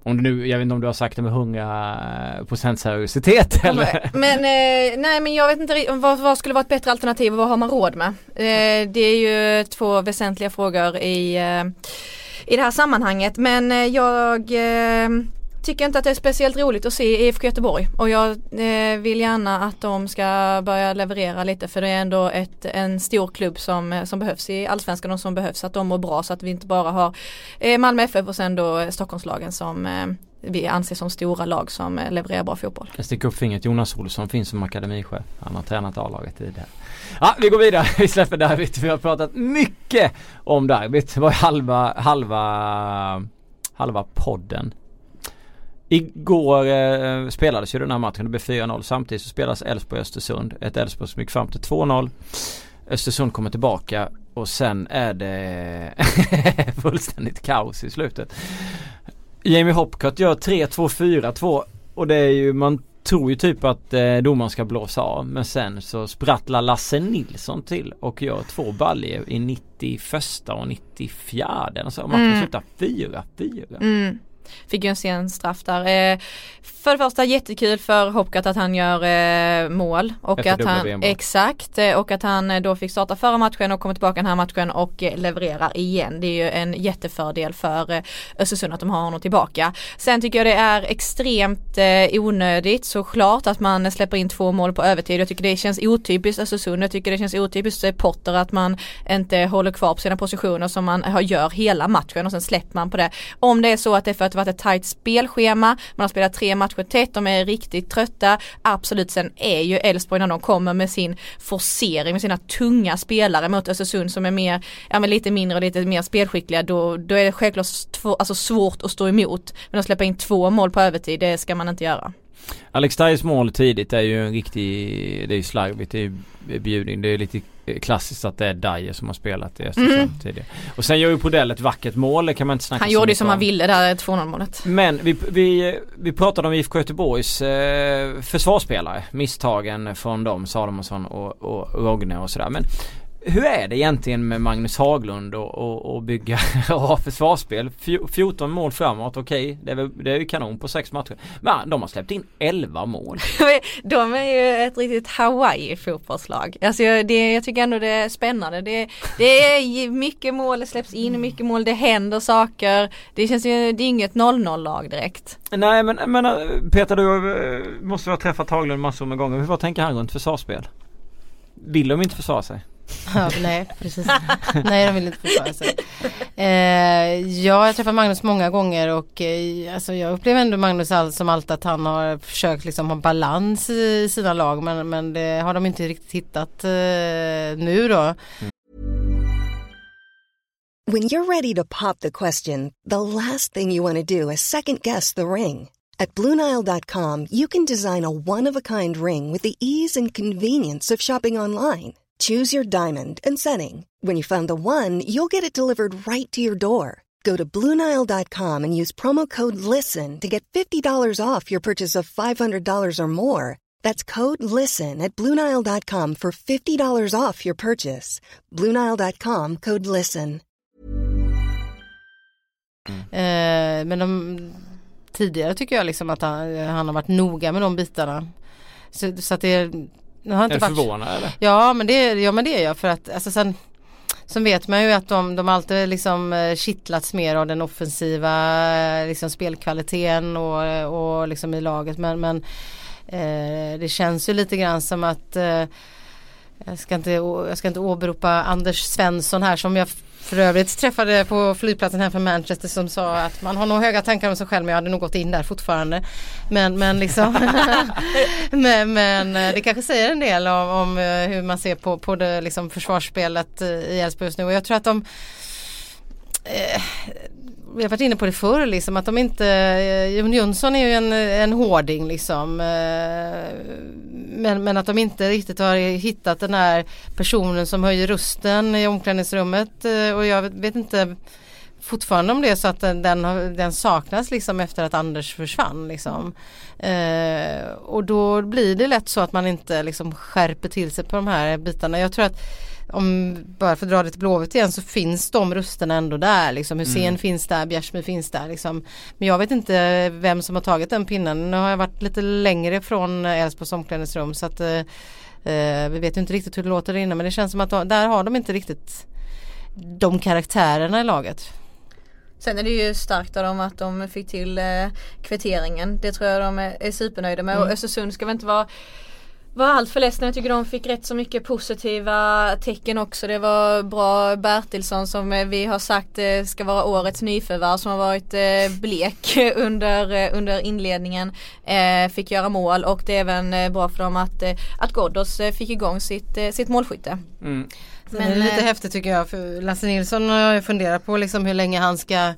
Om du nu, jag vet inte om du har sagt det med 100% seriositet eller? *laughs* men eh, nej men jag vet inte vad, vad skulle vara ett bättre alternativ och vad har man råd med? Eh, det är ju två väsentliga frågor i, eh, i det här sammanhanget men eh, jag eh, tycker inte att det är speciellt roligt att se IFK Göteborg och jag eh, vill gärna att de ska börja leverera lite för det är ändå ett, en stor klubb som, eh, som behövs i allsvenskan och som behövs att de mår bra så att vi inte bara har eh, Malmö FF och sen då Stockholmslagen som eh, vi anser som stora lag som eh, levererar bra fotboll. Jag sticker upp fingret. Jonas Olsson finns som akademichef. Han har tränat A-laget tidigare. Ja, vi går vidare. *laughs* Vi släpper derbyt. Vi har pratat mycket om derbyt. Det var halva, halva, halva podden. Igår eh, spelades ju den här matchen. Det blev 4-0. Samtidigt så spelas Elfsborg-Östersund. Ett Elfsborg som gick fram till 2-0. Östersund kommer tillbaka och sen är det *laughs* fullständigt kaos i slutet. Jamie Hopcott gör 3-2, 4-2 och det är ju man tror ju typ att eh, domaren ska blåsa av men sen så sprattlar Lasse Nilsson till och gör två baljer i 91 och 94 alltså matchen mm. slutar 4-4. Mm. Fick ju en sen straff där. Eh, för det första jättekul för Hopcat att han gör eh, mål och Efter att han, exakt, eh, och att han eh, då fick starta förra matchen och kommer tillbaka den här matchen och eh, levererar igen. Det är ju en jättefördel för eh, Östersund att de har honom tillbaka. Sen tycker jag det är extremt eh, onödigt såklart att man släpper in två mål på övertid. Jag tycker det känns otypiskt Östersund. Jag tycker det känns otypiskt Potter att man inte håller kvar på sina positioner som man gör hela matchen och sen släpper man på det. Om det är så att det är för att det varit ett tajt spelschema, man har spelat tre matcher tätt, de är riktigt trötta. Absolut, sen är ju Elfsborg när de kommer med sin forcering med sina tunga spelare mot Östersund som är mer, ja men lite mindre och lite mer spelskickliga då, då är det självklart två, alltså svårt att stå emot. Men att släppa in två mål på övertid, det ska man inte göra. Alex Dajs mål tidigt är ju en riktig, det är ju slarvigt, det är bjudning, det är lite klassiskt att det är Daje som har spelat i Östersund mm. tidigare. Och sen gör ju Podell ett vackert mål, det kan man inte snacka Han gjorde ju som han ville där, 2-0 målet. Men vi, vi, vi pratade om IFK Göteborgs eh, försvarsspelare, misstagen från dem, Salomonsson och, och Rogne och sådär. Men hur är det egentligen med Magnus Haglund och, och, och bygga *laughs* och ha försvarsspel? 14 mål framåt, okej okay, det, är, det är ju kanon på sex matcher. Men de har släppt in 11 mål. *laughs* de är ju ett riktigt Hawaii fotbollslag. Alltså det, jag tycker ändå det är spännande. Det, det är mycket mål, det släpps in mycket mål, det händer saker. Det känns ju, det är inget 0-0 lag direkt. Nej men, men Peter du eh, måste ha träffat Haglund massor med gånger. Vad tänker han runt försvarsspel? Vill de inte försvara sig? Ja, nej, precis. nej, de vill inte försvara sig. Eh, ja, jag träffar Magnus många gånger och eh, alltså, jag upplever ändå Magnus all, som allt att han har försökt liksom ha balans i sina lag men, men det har de inte riktigt hittat eh, nu då. Mm. When you're ready to pop the question, the last thing you want to do is second guess the ring. At BlueNile.com you can design a one-of-a-kind ring with the ease and convenience of shopping online. Choose your diamond and setting. When you find the one, you'll get it delivered right to your door. Go to Bluenile.com and use promo code LISTEN to get $50 off your purchase of $500 or more. That's code LISTEN at Bluenile.com for $50 off your purchase. Bluenile.com code LISTEN. Eh, men de, tidigare tycker jag liksom att han, han har varit noga med de bitarna. Så, så att det jag har inte är du förvånad eller? Ja men det, ja, men det är jag för att alltså sen Sen vet man ju att de, de alltid liksom eh, kittlats mer av den offensiva eh, liksom spelkvaliteten och, och liksom i laget men, men eh, det känns ju lite grann som att eh, jag, ska inte, jag ska inte åberopa Anders Svensson här som jag för övrigt träffade på flygplatsen här från Manchester som sa att man har nog höga tankar om sig själv men jag hade nog gått in där fortfarande. Men, men liksom *laughs* men, men eh, det kanske säger en del om, om eh, hur man ser på, på det liksom försvarsspelet eh, i Elfsborg just nu och jag tror att de eh, vi har varit inne på det förr liksom att de inte, eh, Jon Jönsson är ju en, en hårding liksom. Eh, men, men att de inte riktigt har hittat den här personen som höjer rösten i omklädningsrummet eh, och jag vet, inte fortfarande om det är så att den, den, den saknas liksom efter att Anders försvann. Liksom. Eh, och då blir det lätt så att man inte liksom skärper till sig på de här bitarna. Jag tror att om bara för att dra det till Blåvitt igen så finns de rösterna ändå där. Liksom. Hussein mm. finns där, Bjärsmyr finns där. Liksom. Men jag vet inte vem som har tagit den pinnen. Nu har jag varit lite längre från Elfsborgs omklädningsrum så att eh, eh, vi vet inte riktigt hur det låter där inne men det känns som att de, där har de inte riktigt de karaktärerna i laget. Sen är det ju starkt av dem att de fick till eh, kvitteringen. Det tror jag de är, är supernöjda med Mm. och Östersund ska väl inte vara var allt för ledsna. Jag tycker de fick rätt så mycket positiva tecken också. Det var bra Bertilsson som eh, vi har sagt eh, ska vara årets nyförvärv som har varit eh, blek *laughs* under, under inledningen. Fick göra mål och det är även bra för dem att, att Ghoddos fick igång sitt, sitt målskytte. Mm. Men, är det lite eh, häftigt tycker jag för Lasse Nilsson har jag funderat på liksom hur länge han ska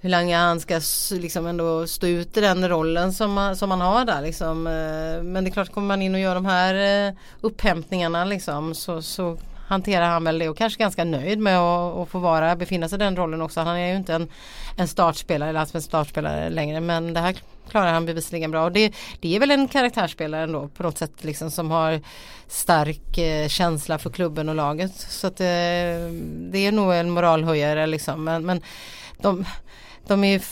hur länge han ska liksom ändå stå ut i den rollen som, man- som man har där liksom. Eh, men det är klart kommer man in och gör de här eh, upphämtningarna liksom så, så hanterar han väl det och kanske ganska nöjd med att, att få vara, befinna sig i den rollen också. Han är ju inte en, en startspelare eller en startspelare längre men det här klarar han bevisligen bra. Och det, det är väl en karaktärsspelare ändå på något sätt liksom som har stark eh, känsla för klubben och laget. Så att eh, det är nog en moralhöjare liksom. Men, men de, de är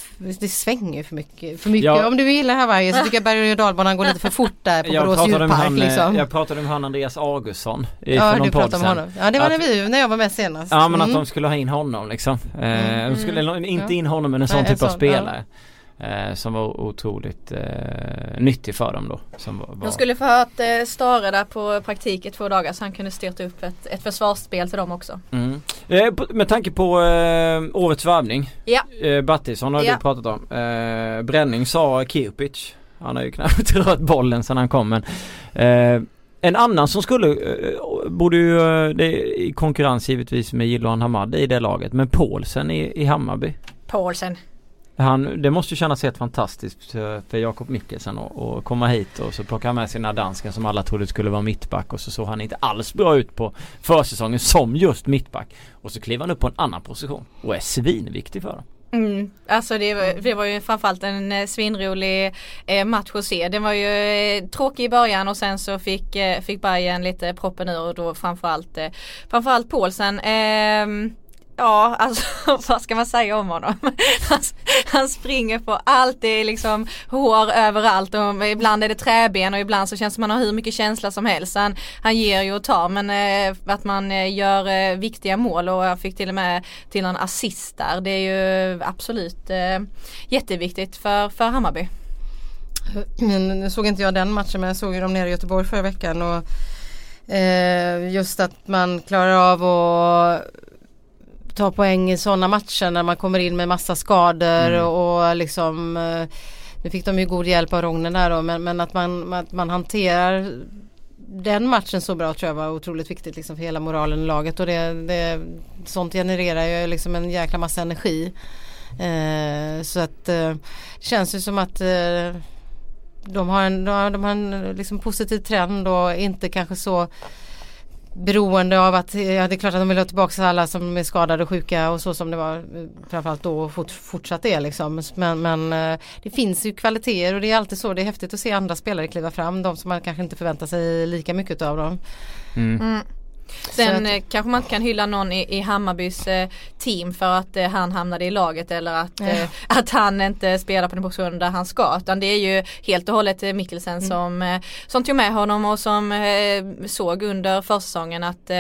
det svänger för mycket. För mycket. Ja. Om du gillar Hawaii så tycker jag berg och dalbanan går lite för fort där på Jag Borås med djurpark han, eh, liksom. jag pratade med han Andreas Augustsson i Ja du pratade om sen. honom. Ja det var Att- när, vi, när jag var med senast. Ja men att Mm. de skulle ha in honom liksom. Eh, Mm. De skulle Mm. inte Ja. in honom men en sån Nej, en typ av sån, spelare. Eh, som var otroligt eh, nyttig för dem då. Som var. De skulle få ha ett eh, Stare där på praktik i två dagar så han kunde styrt upp ett, ett försvarsspel till dem också. Mm. Eh, på- med tanke på eh, årets värvning. Ja. Eh, Battisson har Ja. du pratat om. Eh, Bränning sa Kirpic. Han har ju knappt *laughs* rört bollen sedan han kom men eh, en annan som skulle, eh, borde ju, det i konkurrens givetvis med Jiloan Hamad i det laget, men Paulsen i, i Hammarby. Paulsen. Han, det måste ju kännas helt fantastiskt eh, för Jakob Mikkelsen att komma hit och så plocka med sina dansken som alla trodde skulle vara mittback och så såg han inte alls bra ut på försäsongen som just mittback. Och så kliver han upp på en annan position och är svinviktig för dem. Mm. Alltså det var, det var ju framförallt en eh, svinrolig eh, match att se. Den var ju tråkig i början och sen så fick, fick Bayern lite proppen ur och då framförallt, eh, framförallt Paulsen. Eh, Ja, alltså *laughs* vad ska man säga om honom? *laughs* Han, han springer på allt, det är liksom hår överallt och ibland är det träben och ibland så känns det som att han har hur mycket känsla som helst. Han, han ger ju och tar men eh, att man eh, gör eh, viktiga mål och jag fick till och med till en assist där. Det är ju absolut eh, jätteviktigt för, för Hammarby. Nu såg inte jag den matchen men jag såg ju dem nere i Göteborg förra veckan och eh, just att man klarar av att ta poäng i sådana matcher när man kommer in med massa skador Mm. och, liksom eh, nu fick de ju god hjälp av Rognen där då men, men att, man, att man hanterar den matchen så bra tror jag var otroligt viktigt liksom för hela moralen i laget och det, det, sånt genererar ju liksom en jäkla massa energi. Eh, så att eh, det känns ju som att eh, de har en, de har, de har en liksom positiv trend och inte kanske så beroende av att, ja det är klart att de vill ha tillbaka alla som är skadade och sjuka och så som det var eh, framförallt då och fort, fortsatt är liksom. Men, men eh, det finns ju kvaliteter och det är alltid så, det är häftigt att se andra spelare kliva fram, de som man kanske inte förväntar sig lika mycket av dem. Mm. Mm. Sen att- eh, kanske man inte kan hylla någon i, i Hammarbys eh, team för att eh, han hamnade i laget eller att, eh, att han inte spelar på den positionen där han ska. Utan det är ju helt och hållet eh, Mikkelsen Mm. som, eh, som tog med honom och som såg under försäsongen att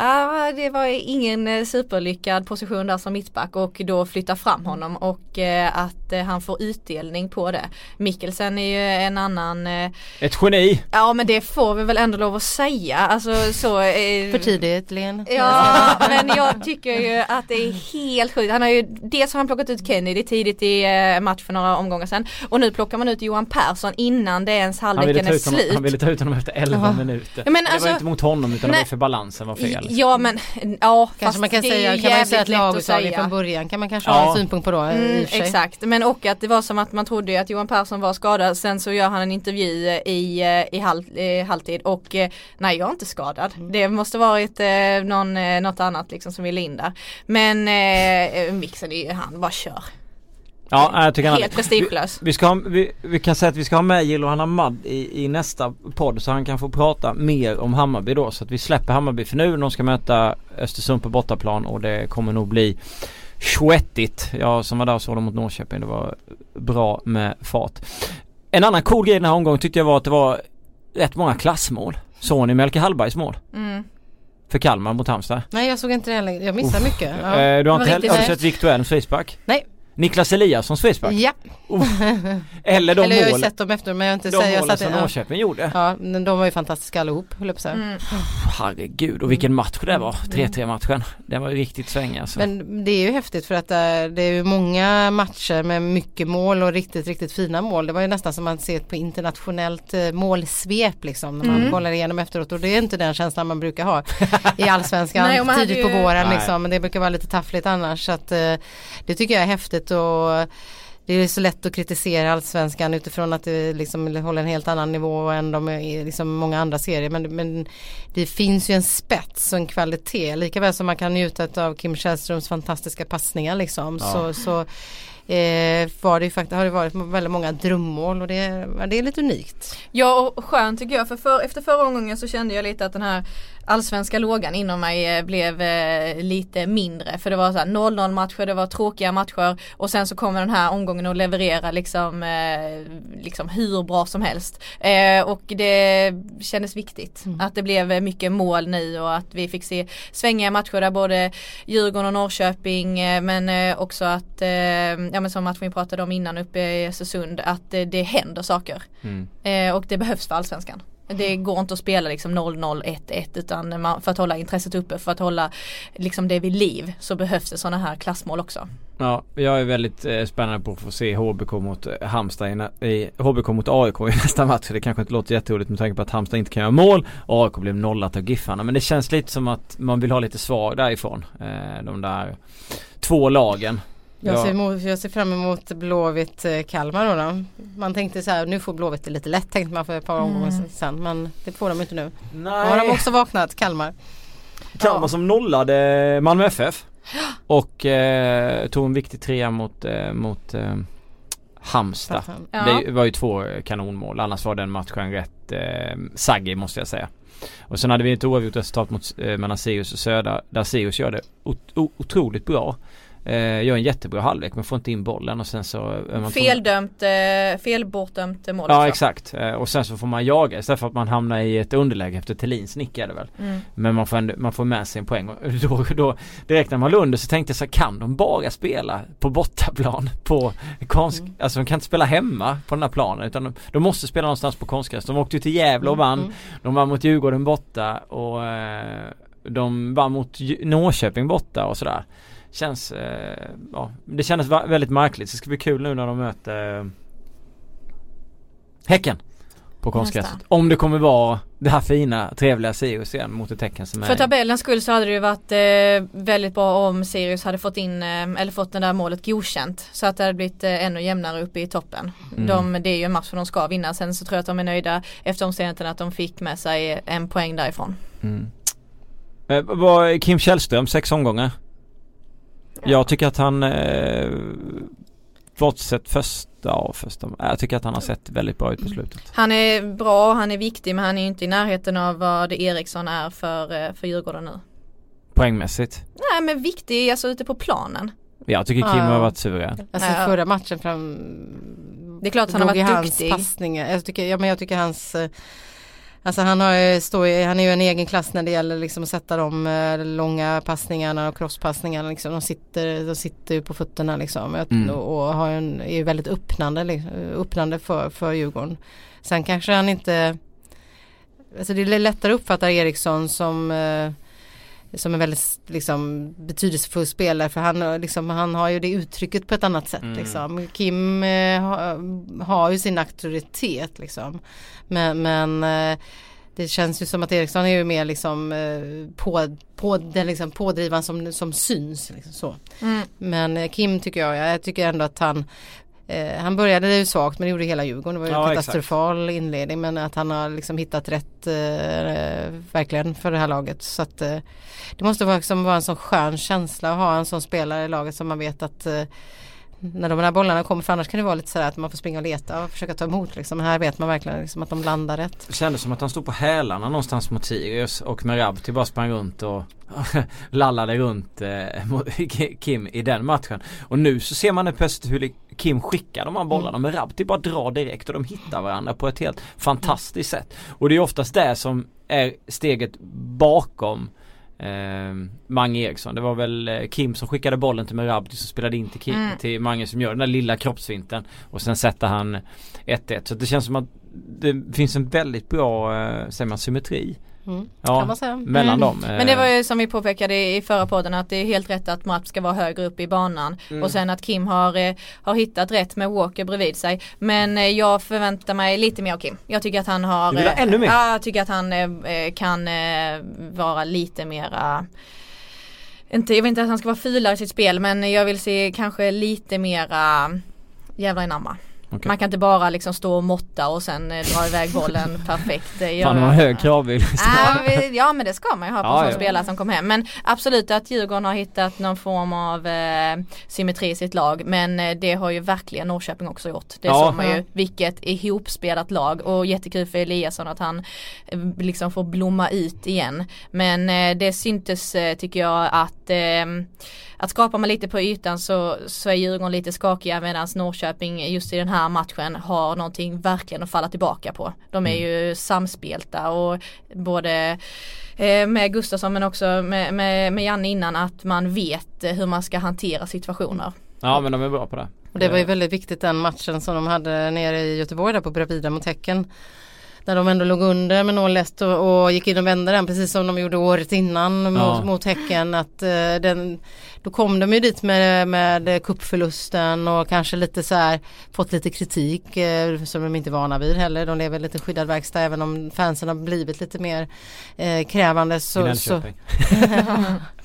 Ja, det var ingen superlyckad position där som mittback och då flytta fram honom och eh, att eh, han får utdelning på det. Mikkelsen är ju en annan eh, Ett geni! Ja men det får vi väl ändå lov att säga. Alltså så eh, För tidigt Len. Ja men jag tycker ju att det är helt sjukt. Han har ju, dels har han plockat ut Kennedy tidigt i eh, match för några omgångar sedan. Och nu plockar man ut Johan Persson innan det ens halvleken är honom, slut. han ville ta ut honom efter 11 Ja. minuter. Ja, men det alltså- var inte mot honom utan det Nej. var för balansen var fel. Ja men ja Kanske man kan det säga, kan man säga att att säga. från början kan man kanske Ja. ha en synpunkt på då. Mm, exakt, men och att det var som att man trodde att Johan Persson var skadad sen så gör han en intervju i, eh, i, halv, i halvtid och eh, nej jag är inte skadad. Mm. Det måste varit eh, någon, eh, något annat liksom som ville in där. Men eh, mixen är ju han, bara kör. Ja, jag tycker han Helt prestigelös. Vi, ska ha, vi, vi kan säga att vi ska ha med Jilohan Ahmad i, i nästa podd så han kan få prata mer om Hammarby då så att vi släpper Hammarby för nu. De ska möta Östersund på bortaplan och det kommer nog bli svettigt. Jag som var där och såg dem mot Norrköping det var bra med fart. En annan cool grej den här omgången tyckte jag var att det var rätt många klassmål. Såg ni Melke Hallbergs mål? Mm. för Kalmar mot Halmstad? Nej jag såg inte det heller. Jag missade mycket. Ja. Eh, du har inte heller, sett Victor Elms frispark? Nej. Niklas Eliassons frispark? Ja, Eller de eller jag har ju sett dem efter men jag har inte de. Jag målen satt, som ja. Norrköping gjorde? ja, men de var ju fantastiska allihop höll jag på att säga. Mm. Herregud och vilken match det var, 3-3 matchen. Den var ju riktigt svängig alltså. Men det är ju häftigt för att eh, det är ju många matcher med mycket mål och riktigt riktigt fina mål. Det var ju nästan som man ser på internationellt eh, målsvep liksom när man Mm. kollar igenom efteråt och det är inte den känslan man brukar ha *laughs* i allsvenskan Nej, och man hade tidigt på ju- våren Nej. liksom. Men det brukar vara lite taffligt annars så att eh, det tycker jag är häftigt och det är så lätt att kritisera allsvenskan utifrån att det liksom håller en helt annan nivå än de liksom många andra serier. Men, men det finns ju en spets och en kvalitet. Likaväl som man kan njuta av Kim Källströms fantastiska passningar liksom. Ja. Så, så eh, var det ju faktiskt, har det varit väldigt många drömmål och det, det är lite unikt. Ja och skönt tycker jag för, för efter förra omgången så kände jag lite att den här allsvenska lågan inom mig eh, blev eh, lite mindre för det var så här 0-0 matcher, det var tråkiga matcher och sen så kommer den här omgången att leverera liksom, eh, liksom hur bra som helst. Eh, och det kändes viktigt Mm. att det blev mycket mål nu och att vi fick se svängiga matcher där både Djurgården och Norrköping men också att, ja men som matchen vi pratade om innan uppe i Östersund, att det händer saker. Mm. Och det behövs för allsvenskan. Det går inte att spela liksom 0-0, 1-1 utan man, för att hålla intresset uppe, för att hålla liksom det vid liv så behövs det sådana här klassmål också. Ja, jag är väldigt eh, spännande på att få se HBK mot eh, Halmstad i, i HBK mot AIK i *laughs* nästa match. Det kanske inte låter jätteroligt med tanke på att Halmstad inte kan göra mål och AIK blev nollat av Giffarna. Men det känns lite som att man vill ha lite svar därifrån. Eh, de där två lagen. Jag, Ja. ser, emot, jag ser fram emot Blåvitt eh, Kalmar då, då. Man tänkte så här, nu får Blåvitt det lite lätt tänkte man för ett par Mm. omgångar sen. Men det får de inte nu. Nej. Har de också vaknat, Kalmar? Kalmar som nollade Malmö FF. *gasps* Och eh, tog en viktig trea mot, eh, mot eh, Halmstad. Ja. Det var ju två kanonmål annars var den matchen rätt eh, saggig måste jag säga. Och sen hade vi ett oavgjort resultat mot, eh, mellan Sirius och Södra där Sirius gör det ot- otroligt bra. Eh, gör en jättebra halvlek men får inte in bollen och sen så Feldömt, eh, felbortdömt mål Ja exakt eh, och sen så får man jaga istället för att man hamnar i ett underläge efter Thelins nick är det väl. Mm. Men man får, ändå, man får med sig en poäng och då, då direkt när man låg under så tänkte jag så kan de bara spela på bortaplan på konst, Mm. alltså de kan inte spela hemma på den här planen utan de, de måste spela någonstans på konstgräs. De åkte ju till Gävle och vann, Mm. de vann mot Djurgården borta och eh, de vann mot Norrköping borta och sådär. Känns, eh, ja det kändes väldigt märkligt. Så det ska bli kul nu när de möter eh, Häcken på konstgräset. Om det kommer vara det här fina trevliga Sirius igen mot ett Häcken som är För tabellens skull så hade det ju varit eh, väldigt bra om Sirius hade fått in eh, eller fått det där målet godkänt. Så att det hade blivit eh, ännu jämnare uppe i toppen. Mm. De, det är ju en match som de ska vinna. Sen så tror jag att de är nöjda efter omständigheterna att de fick med sig en poäng därifrån. Mm. Eh, vad, Kim Källström, sex omgångar. Jag tycker att han eh, Bortsett första och första, jag tycker att han har sett väldigt bra ut på slutet. Han är bra, han är viktig men han är ju inte i närheten av vad Eriksson är för, eh, för Djurgården nu. Poängmässigt. Nej men viktig alltså ute på planen. Jag tycker Kim Ja. har varit suverän. Alltså Ja. förra matchen fram Det är klart att han har varit hans duktig. passningar. Jag tycker, ja, men jag tycker hans eh, Alltså han, har, står, han är ju en egen klass när det gäller liksom att sätta de eh, långa passningarna och crosspassningarna. Liksom. De, sitter, de sitter ju på fötterna liksom. Mm. och, och har en, är ju väldigt öppnande, öppnande för, för Djurgården. Sen kanske han inte Alltså det är lättare att uppfatta Eriksson som eh, som en väldigt liksom, betydelsefull spelare för han, har liksom, han har ju det uttrycket på ett annat sätt. Mm. Liksom. Kim eh, ha, har ju sin auktoritet liksom. Men, men eh, det känns ju som att Eriksson är ju mer liksom eh, på, på den liksom pådrivaren som, som syns. Liksom, så. Mm. Men eh, Kim tycker jag, jag tycker ändå att han eh, han började ju svagt men det gjorde hela Djurgården. Det var ju Ja, en exakt. katastrofal inledning men att han har liksom hittat rätt eh, verkligen för det här laget. Så att eh, det måste vara, liksom vara en sån skön känsla att ha en sån spelare i laget som man vet att eh, när de här bollarna kommer för annars kan det vara lite sådär att man får springa och leta och försöka ta emot liksom. Här vet man verkligen liksom att de landar rätt. Det kändes som att han stod på hälarna någonstans mot Sirius och Merabti bara sprang runt och *laughs* lallade runt eh, *laughs* Kim i den matchen. Och nu så ser man nu plötsligt hur Kim skickar de här bollarna. Mm. Merabti bara drar direkt och de hittar varandra på ett helt fantastiskt sätt. Och det är oftast det som är steget bakom eh, Mange Eriksson. Det var väl eh, Kim som skickade bollen till Merabdi som spelade in till, Kim, Mm. till Mange som gör den där lilla kroppsfinten. Och sen sätter han 1-1. Så det känns som att det finns en väldigt bra, eh, säger man, symmetri. Mm. Ja, Kan man säga. mellan Mm. dem. Men det var ju som vi påpekade i förra podden att det är helt rätt att Mapp ska vara högre upp i banan Mm. och sen att Kim har, eh, har hittat rätt med Walker bredvid sig. Men eh, jag förväntar mig lite mer av Kim. Jag tycker att han har Du vill ha eh, ännu mer? Ja, jag tycker att han eh, eh, kan eh, vara lite mera inte, jag vill inte att han ska vara fulare i sitt spel men jag vill se kanske lite mera jävlar anamma. Okej. Man kan inte bara liksom stå och måtta och sen eh, dra iväg bollen *laughs* perfekt. Eh, Fan, har hög kravbild. Ja, vi- ja men det ska man ju ha på Ja, en ja. spelare som kommer hem. Men absolut att Djurgården har hittat någon form av eh, symmetri i sitt lag. Men eh, det har ju verkligen Norrköping också gjort. Det Ja. såg man Ja. ju. Vilket ihopspelat lag och jättekul för Eliasson att han eh, liksom får blomma ut igen. Men eh, det syntes tycker jag att eh, att skapar man lite på ytan så, så är Djurgården lite skakiga medan Norrköping just i den här matchen har någonting verkligen att falla tillbaka på. De är ju samspelta och både eh, med Gustafsson men också med, med, med Janne innan att man vet eh, hur man ska hantera situationer. Ja men de är bra på det. Och det var ju väldigt viktigt den matchen som de hade nere i Göteborg där på Bravida mot Häcken. När de ändå låg under med 0-1 och, och gick in och vände den precis som de gjorde året innan mot, Ja. mot Häcken. Att, eh, den, då kom de ju dit med, med kuppförlusten och kanske lite så här fått lite kritik eh, som de inte är vana vid heller. De lever lite skyddad verkstad även om fansen har blivit lite mer eh, krävande. Så, så, *laughs*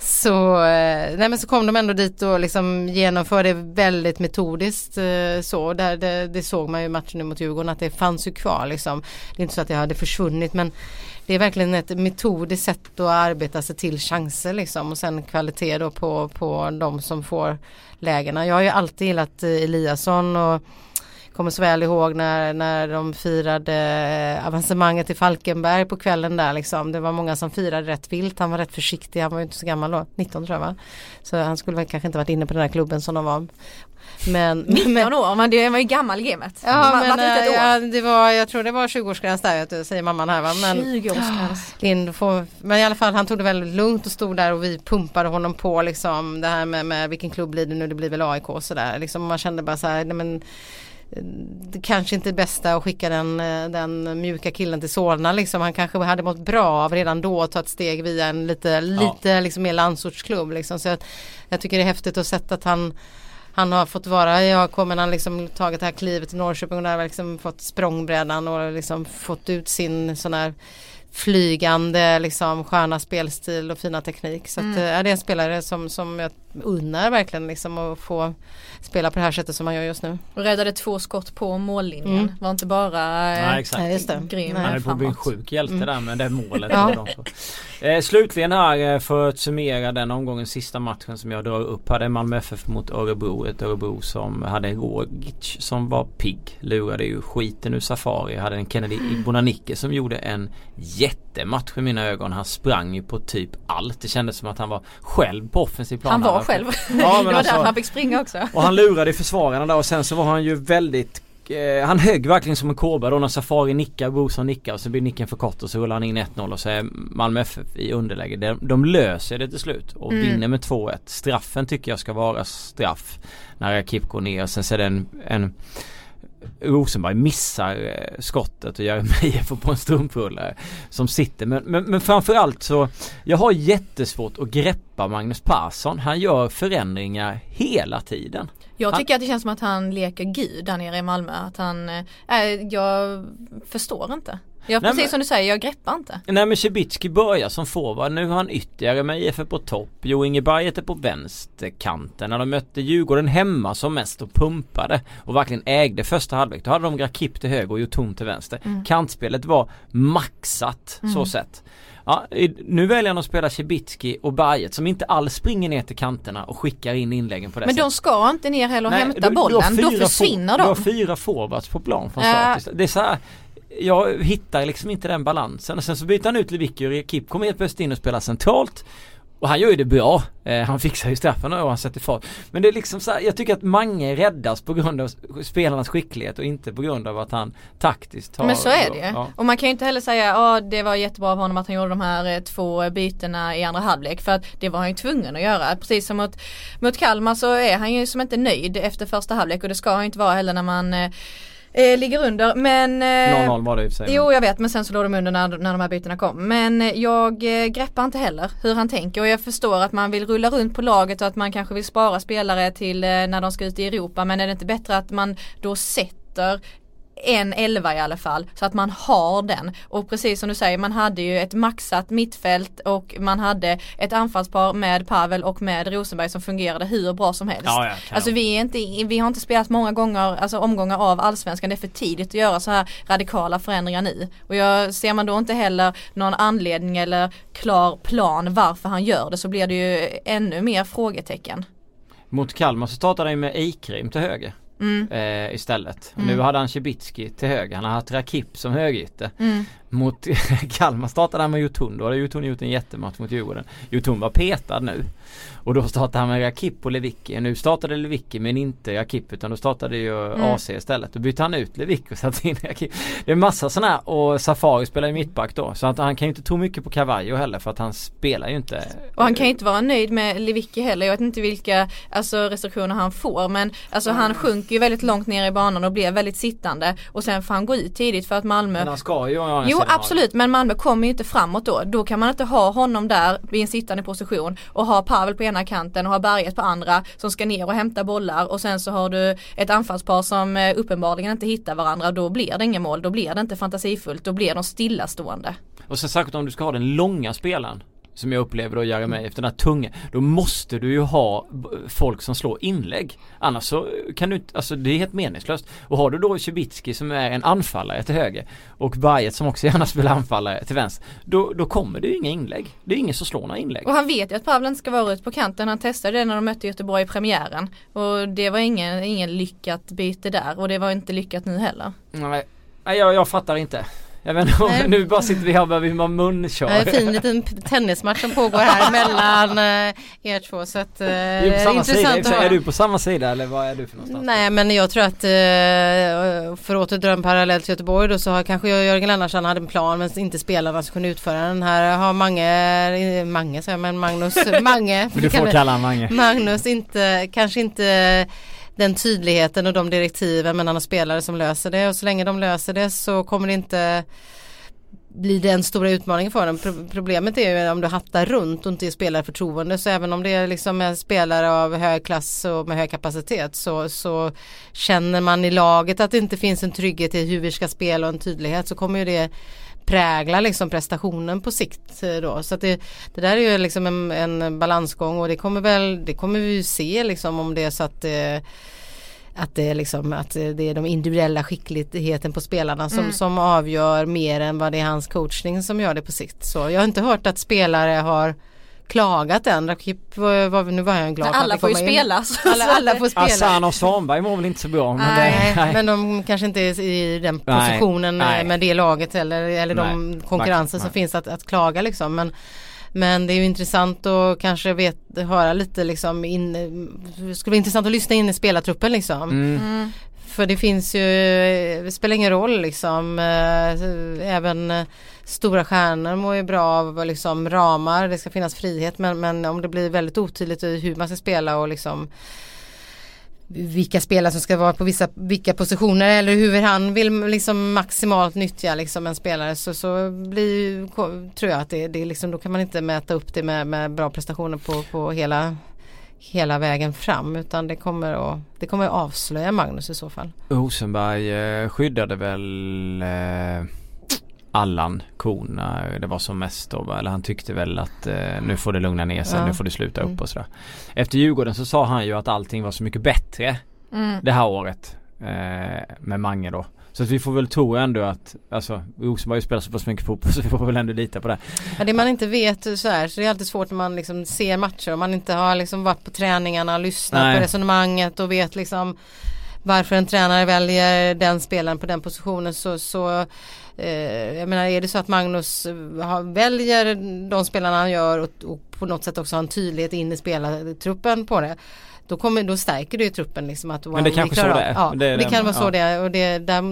så, eh, nej men så kom de ändå dit och liksom genomförde väldigt metodiskt eh, så. Där, det, det såg man ju i matchen nu mot Djurgården att det fanns ju kvar liksom. Det är inte så att det hade försvunnit men det är verkligen ett metodiskt sätt att arbeta sig till chanser liksom och sen kvalitet då på, på de som får lägena. Jag har ju alltid gillat eh, Eliasson och kommer så väl ihåg när, när de firade eh, avancemanget i Falkenberg på kvällen där liksom. Det var många som firade rätt vilt. Han var rätt försiktig. Han var ju inte så gammal då. 19 tror jag va? Så han skulle väl kanske inte varit inne på den här klubben som de var. Men, 19 *laughs* år, men det var ju gammal gamet. Ja men år. ja, det var, jag tror det var 20-årsgräns där du, säger mamman här va. Men, 20-årsgräns. *gasps* Lind får, men i alla fall han tog det väldigt lugnt och stod där och vi pumpade honom på liksom det här med, med vilken klubb blir det nu, det blir väl AIK och sådär. Liksom, man kände bara så här, nej men eh, kanske inte är det bästa att skicka den, eh, den mjuka killen till Solna liksom. Han kanske hade mått bra av redan då att ta ett steg via en lite, lite liksom mer landsortsklubb liksom. Så jag, jag tycker det är häftigt att sätta att han han har fått vara i AIK men han liksom tagit det här klivet till Norrköping och där har liksom fått språngbrädan och liksom fått ut sin sån här flygande liksom sköna spelstil och fina teknik. Så att, Mm. eh, ja, det är en spelare som, som jag unnar verkligen liksom att få spela på det här sättet som han gör just nu. Och räddade två skott på mållinjen. Mm. Var inte bara eh, Nej exakt. Nej, just det. grym Nej. Han är på att bli en sjuk hjälte Mm. där med det målet. Ja. Eh, slutligen här eh, för att summera den omgången sista matchen som jag drar upp här. Det är Malmö FF mot Örebro. Ett Örebro som hade en Rogic som var pigg. Lurade ju skiten ur Safari. Hade en Kennedy Ibonanicke som gjorde en jättematch i mina ögon. Han sprang ju på typ allt. Det kändes som att han var själv på offensiv plan. Han var själv. *laughs* Ja, men det var alltså- därför han fick springa också. och han lurade försvararna där och sen så var han ju väldigt eh, han högg verkligen som en kobra då när Safari nickar, Brorsson nickar och så blir nicken för kort och så rullar han in 1-0 och så är Malmö FF i underläge. De, de löser det till slut och Mm. vinner med 2-1. Straffen tycker jag ska vara straff. När Rakip går ner sen så är det en, en Rosenberg missar eh, skottet och Jeremejeff *laughs* får på en strumprullare som sitter men, men, men framförallt så Jag har jättesvårt att greppa Magnus Persson. Han gör förändringar hela tiden. Jag Han- tycker att det känns som att han leker gud där nere i Malmö. Att han, eh, jag förstår inte. Nej, precis men- som du säger, jag greppar inte. Nej men Cibicki börjar som forward. Nu har han ytterligare med IF på topp. Jo Inge Berget är på vänsterkanten. När de mötte Djurgården hemma som mest och pumpade och verkligen ägde första halvlek. Då hade de Grakip till höger och Jotun till vänster. Mm. Kantspelet var maxat så Mm. sett. Ja, nu väljer han att spela Cibicki och Berget som inte alls springer ner till kanterna och skickar in inläggen på det Men sättet. de ska inte ner heller och Nej, hämta du- du bollen. Då fyra försvinner for- Du har de. fyra forwards på plan från Ja. start. Det är så här, jag hittar liksom inte den balansen. Och sen så byter han ut Lewicki och Rekip kommer helt plötsligt in och spelar centralt. Och han gör ju det bra. Eh, han fixar ju straffen och han sätter fart. Men det är liksom så här, jag tycker att Mange räddas på grund av spelarnas skicklighet och inte på grund av att han taktiskt har Men så är det ju. Ja. Och man kan ju inte heller säga ja det var jättebra av honom att han gjorde de här eh, två bytena i andra halvlek. För att det var han ju tvungen att göra. Precis som mot, mot Kalmar så är han ju som inte nöjd efter första halvlek och det ska han inte vara heller när man eh, eh, ligger under. Men... Eh, 0-0 var det i och för sig. Jo jag vet men sen så låg de under när, när de här bytena kom. Men eh, jag eh, greppar inte heller hur han tänker och jag förstår att man vill rulla runt på laget och att man kanske vill spara spelare till eh, när de ska ut i Europa. Men är det inte bättre att man då sätter en elva i alla fall så att man har den och precis som du säger man hade ju ett maxat mittfält och man hade ett anfallspar med Pavel och med Rosenberg som fungerade hur bra som helst. Ja, ja, alltså vi, är inte, vi har inte spelat många gånger, alltså omgångar av allsvenskan, det är för tidigt att göra så här radikala förändringar nu. Och jag, ser man då inte heller någon anledning eller klar plan varför han gör det så blir det ju ännu mer frågetecken. Mot Kalmar så startade han med Eikrim till höger. Mm. Eh, istället. Mm. Nu hade han Cibicki till höger. Han har haft Rakip som högerytter. Mm. Mot *laughs* Kalmar startade han med Jotun. Då hade Jotun gjort en jättematch mot Djurgården. Jotun var petad nu. Och då startade han med Rakip och Lewicki. Nu startade Lewicki men inte Rakip utan då startade ju Mm. AC istället. Då bytte han ut Lewicki och satte in Rakip. Det är massa sådana här och Safari spelar ju mittback då. Så att han kan ju inte tro mycket på Cavallo heller för att han spelar ju inte. Och han kan ju inte vara nöjd med Lewicki heller. Jag vet inte vilka alltså, restriktioner han får. Men alltså, han sjunker ju väldigt långt ner i banan och blir väldigt sittande. Och sen får han gå ut tidigt för att Malmö Men han ska ju ha en Jo absolut men Malmö kommer ju inte framåt då. Då kan man inte ha honom där i en sittande position och ha Pavel på ena kanten och har Berget på andra som ska ner och hämta bollar och sen så har du ett anfallspar som eh, uppenbarligen inte hittar varandra. Då blir det inget mål, då blir det inte fantasifullt, då blir de stillastående. Och sen särskilt om du ska ha den långa spelaren som jag upplever då Jeremejeff, den här tunga. Då måste du ju ha folk som slår inlägg. Annars så kan du inte, alltså det är helt meningslöst. Och har du då Cibicki som är en anfallare till höger och Bajet som också gärna spelar anfallare till vänster. Då, då kommer det ju inga inlägg. Det är ingen som slår några inlägg. Och han vet ju att Pavel inte ska vara ute på kanten. Han testade det när de mötte Göteborg i premiären. Och det var ingen, ingen lyckat byte där och det var inte lyckat nu heller. Nej, nej jag, jag fattar inte. Jag vet inte, Nej. nu bara sitter vi här och börjar man munkör. Det är en fin liten tennismatch som pågår här *laughs* mellan eh, er två så att eh, är på samma sida, i och för att sig. är du på samma sida eller vad är du för någonstans? Nej men jag tror att eh, för att åter dra en parallell till Göteborg då så har kanske Jörgen Lennartsson hade en plan men inte spelarna som kunde utföra den här har Mange, Mange säger jag men Magnus, *laughs* Mange. Du får kalla Mange. Magnus inte, kanske inte den tydligheten och de direktiven mellan spelare som löser det och så länge de löser det så kommer det inte bli den stora utmaningen för dem. Problemet är ju om du hattar runt och inte ger spelare förtroende så även om det är liksom en spelare av hög klass och med hög kapacitet så, så känner man i laget att det inte finns en trygghet i hur vi ska spela och en tydlighet så kommer ju det prägla liksom prestationen på sikt eh, då. Så det, det där är ju liksom en, en balansgång och det kommer väl, det kommer vi ju se liksom om det är så att eh, att det är liksom att det är de individuella skickligheten på spelarna som, Mm. som avgör mer än vad det är hans coachning som gör det på sikt. Så jag har inte hört att spelare har klagat än. Rakip var, var, nu var jag glad Men alla får ju spela. Alla, alla får spela. Assan och Svanberg mår väl inte så bra men Nej, det, *laughs* nej. men de kanske inte är i den positionen nej. med det laget eller, eller de konkurrenser nej. som finns att, att klaga liksom. Men, men det är ju intressant att kanske vet, höra lite liksom in, det skulle vara intressant att lyssna in i spelartruppen liksom. Mm. För det finns ju, det spelar ingen roll liksom. Eh, även eh, stora stjärnor mår ju bra av liksom ramar. Det ska finnas frihet men, men om det blir väldigt otydligt i hur man ska spela och liksom vilka spelare som ska vara på vissa, vilka positioner eller hur han vill liksom maximalt nyttja liksom en spelare så, så blir, tror jag att det, det är liksom, då kan man inte mäta upp det med, med bra prestationer på, på hela hela vägen fram utan det kommer att, det kommer att avslöja Magnus i så fall. Rosenberg eh, skyddade väl eh, Allan Korn när det var som mest då eller han tyckte väl att eh, nu får det lugna ner sig, Ja. nu får det sluta upp Mm. och sådär. Efter Djurgården så sa han ju att allting var så mycket bättre Mm. det här året eh, med Mange då. Så att vi får väl tro ändå att, alltså Rosenberg spelar så pass mycket fotboll *laughs* så vi får väl ändå lita på det. Ja, det man inte vet så här så det är alltid svårt när man liksom ser matcher och man inte har liksom varit på träningarna och lyssnat Nej. på resonemanget och vet liksom varför en tränare väljer den spelaren på den positionen så, så eh, jag menar är det så att Magnus har, väljer de spelarna han gör och, och på något sätt också har en tydlighet in i spelartruppen på det då, kommer, då stärker det ju truppen liksom att Men det kanske så det är. Ja, det, det, kan vara ja. så det är och det, där,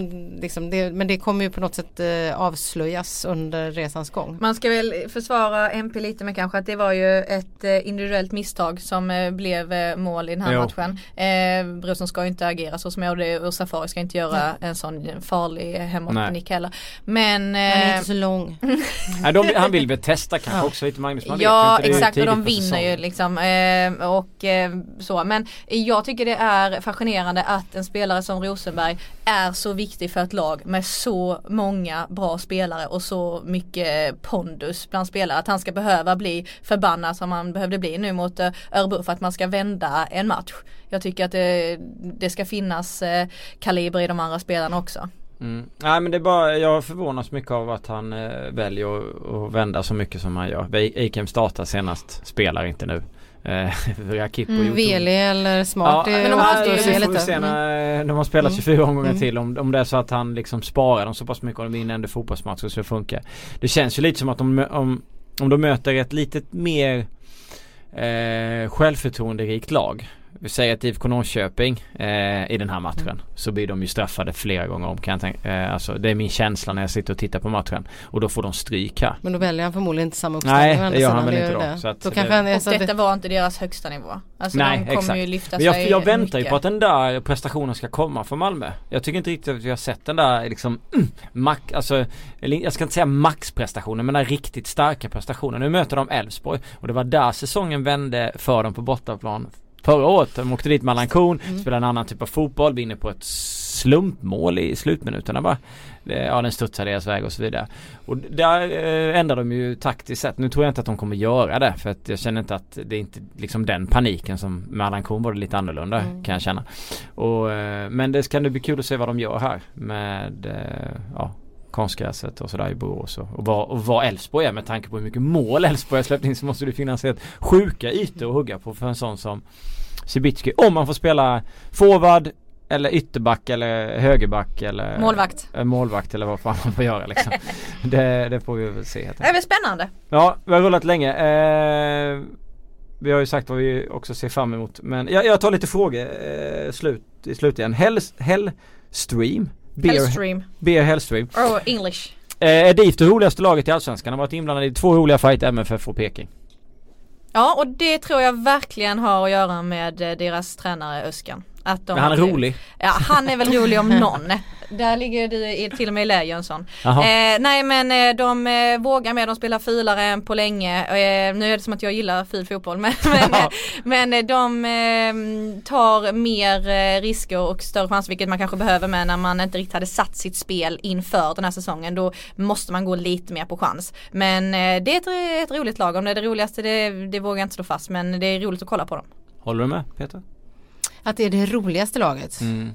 liksom, det, men det kommer ju på något sätt eh, avslöjas under resans gång. Man ska väl försvara MP lite med kanske att det var ju ett eh, individuellt misstag som eh, blev eh, mål i den här Jo. matchen. Eh, Brorsson ska ju inte agera så som jag och, det, och Safari ska inte göra en sån farlig Nej. hemåtnick heller. Men Han är eh, inte så lång. *laughs* Nej, de, han vill väl testa kanske Ja. också lite Magnus. Man Ja det är exakt och de vinner ju liksom eh, och eh, så men jag tycker det är fascinerande att en spelare som Rosenberg är så viktig för ett lag med så många bra spelare och så mycket pondus bland spelare att han ska behöva bli förbannad som han behövde bli nu mot eh, Örebro för att man ska vända en match. Jag tycker att det, det ska finnas eh, kaliber i de andra spelarna också. Mm. Nej men det är bara, jag förvånas mycket av att han eh, väljer att, att vända så mycket som han gör. Eikem startar senast, spelar inte nu. Eh, *laughs* Rakip och Mm, Veli eller Smart. Ja, men de ju det se lite. när de har spelat Mm. 24 omgångar Mm. till. Om, om det är så att han liksom sparar dem så pass mycket och de vinner ändå fotbollsmatcher så det funkar. Det känns ju lite som att de, om, om de möter ett litet mer eh, självförtroenderikt lag. Vi säger att IFK Norrköping eh, i den här matchen så blir de ju straffade flera gånger om kan jag tänka. Eh, alltså det är min känsla när jag sitter och tittar på matchen. Och då får de stryk här. Men då väljer han förmodligen inte samma uppställning. Nej, det gör han väl inte då, det. så att då det- kanske han Och så detta det, var inte deras högsta nivå. Alltså Nej, de kommer exakt. ju lyfta Men jag, sig jag väntar ju mycket. på att den där prestationen ska komma från Malmö. Jag tycker inte riktigt att vi har sett den där liksom mm, max, alltså, jag ska inte säga maxprestationen men den riktigt starka prestationen. Nu möter de Elfsborg och det var där säsongen vände för dem på bortaplan förra året. De åkte dit med Allan Korn, Mm. spelade en annan typ av fotboll, vinner på ett slumpmål i slutminuterna bara. Ja den studsar deras väg och så vidare. Och där eh, ändrar de ju taktiskt sett. Nu tror jag inte att de kommer göra det för att jag känner inte att det är inte liksom den paniken som med Allan Korn var det lite annorlunda Mm. kan jag känna. Och, eh, men det ska nu bli kul att se vad de gör här med eh, ja, konstgräset och sådär i Borås och, och vad, och vad Elfsborg är med tanke på hur mycket mål Elfsborg har släppt in så måste det finnas helt sjuka ytor att hugga på för en sån som Cibicki. Om man får spela forward eller ytterback eller högerback eller Målvakt. eh, målvakt eller vad fan man får göra liksom. *laughs* det, det får vi väl se helt Det är väl spännannde. Ja, vi har rullat länge. Eh, vi har ju sagt vad vi också ser fram emot. Men jag, jag tar lite frågor eh, slut, i slut igen. Hell, Hellstream. Beer, Hellstream. Beer Hellstream. Oh, English. Eh, är DIF det roligaste laget i Allsvenskan? Har varit inblandad i två roliga fighter MFF och Peking. Ja och det tror jag verkligen har att göra med eh, deras tränare Öskan. Att de Men han är har- rolig. Ja han är väl *laughs* rolig om någon. Där ligger du till och med i lä Jönsson. Eh, nej men eh, de eh, vågar med, de spelar fulare än på länge. Eh, nu är det som att jag gillar ful fotboll *laughs* men, *laughs* men, men eh, de eh, tar mer risker och större chanser vilket man kanske behöver med när man inte riktigt hade satt sitt spel inför den här säsongen. Då måste man gå lite mer på chans. Men det är ett, ett roligt lag, om det är det roligaste det, det vågar jag inte slå fast men det är roligt att kolla på dem. Håller du med Peter? Att det är det roligaste laget. Mm.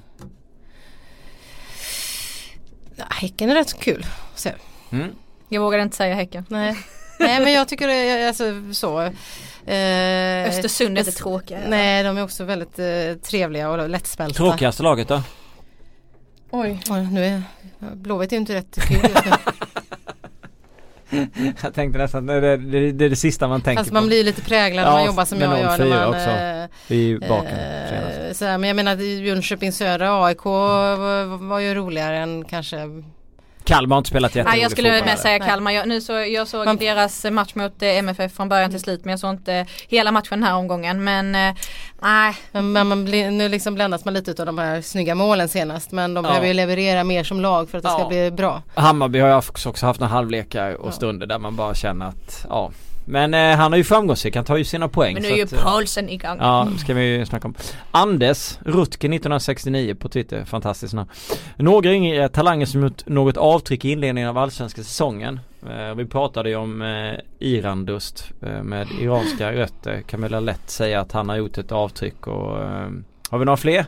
Ja, häcken är rätt så kul. se. Mm. Jag vågar inte säga Häcken. Nej. Nej men jag tycker det är alltså så. Eh, Östersund är inte tråkiga. Nej de är också väldigt eh, trevliga och lättsmälta. Tråkigaste laget då? Oj. Oj, nu är Blåvitt är ju inte rätt kul just nu. *laughs* *laughs* jag tänkte nästan, det, det, det, det är det sista man tänker Fast man på. blir lite präglad när Ja, man jobbar som jag gör. 04 När man, också. eh, I baken senast. eh, sådär, men jag menar Jönköping Södra AIK var, var ju roligare än kanske Kalmar har inte spelat jätterolig Nej jag skulle heller. säga. Kalmar. Jag, nu så, jag såg Man- deras match mot eh, MFF från början till slut men jag såg inte hela matchen den här omgången. Men eh, nej, Men men man blir, nu liksom bländas man lite av de här snygga målen senast men de Ja. behöver ju leverera mer som lag för att det ska Ja. bli bra. Hammarby har ju också också haft några halvlekar och Ja. stunder där man bara känner att ja Men eh, han är ju framgångsrik, han tar ju sina poäng men nu är ju eh, Paulsen igång. Ja, ska vi ju snacka om. Anders Rutke 1969 på Twitter, fantastiskt namn. Några yngre talanger som gjort något avtryck i inledningen av allsvenska säsongen. Eh, vi pratade ju om eh, Irandust eh, med iranska *gasps* rötter. Kan väl lätt säga att han har gjort ett avtryck och eh, har vi några fler?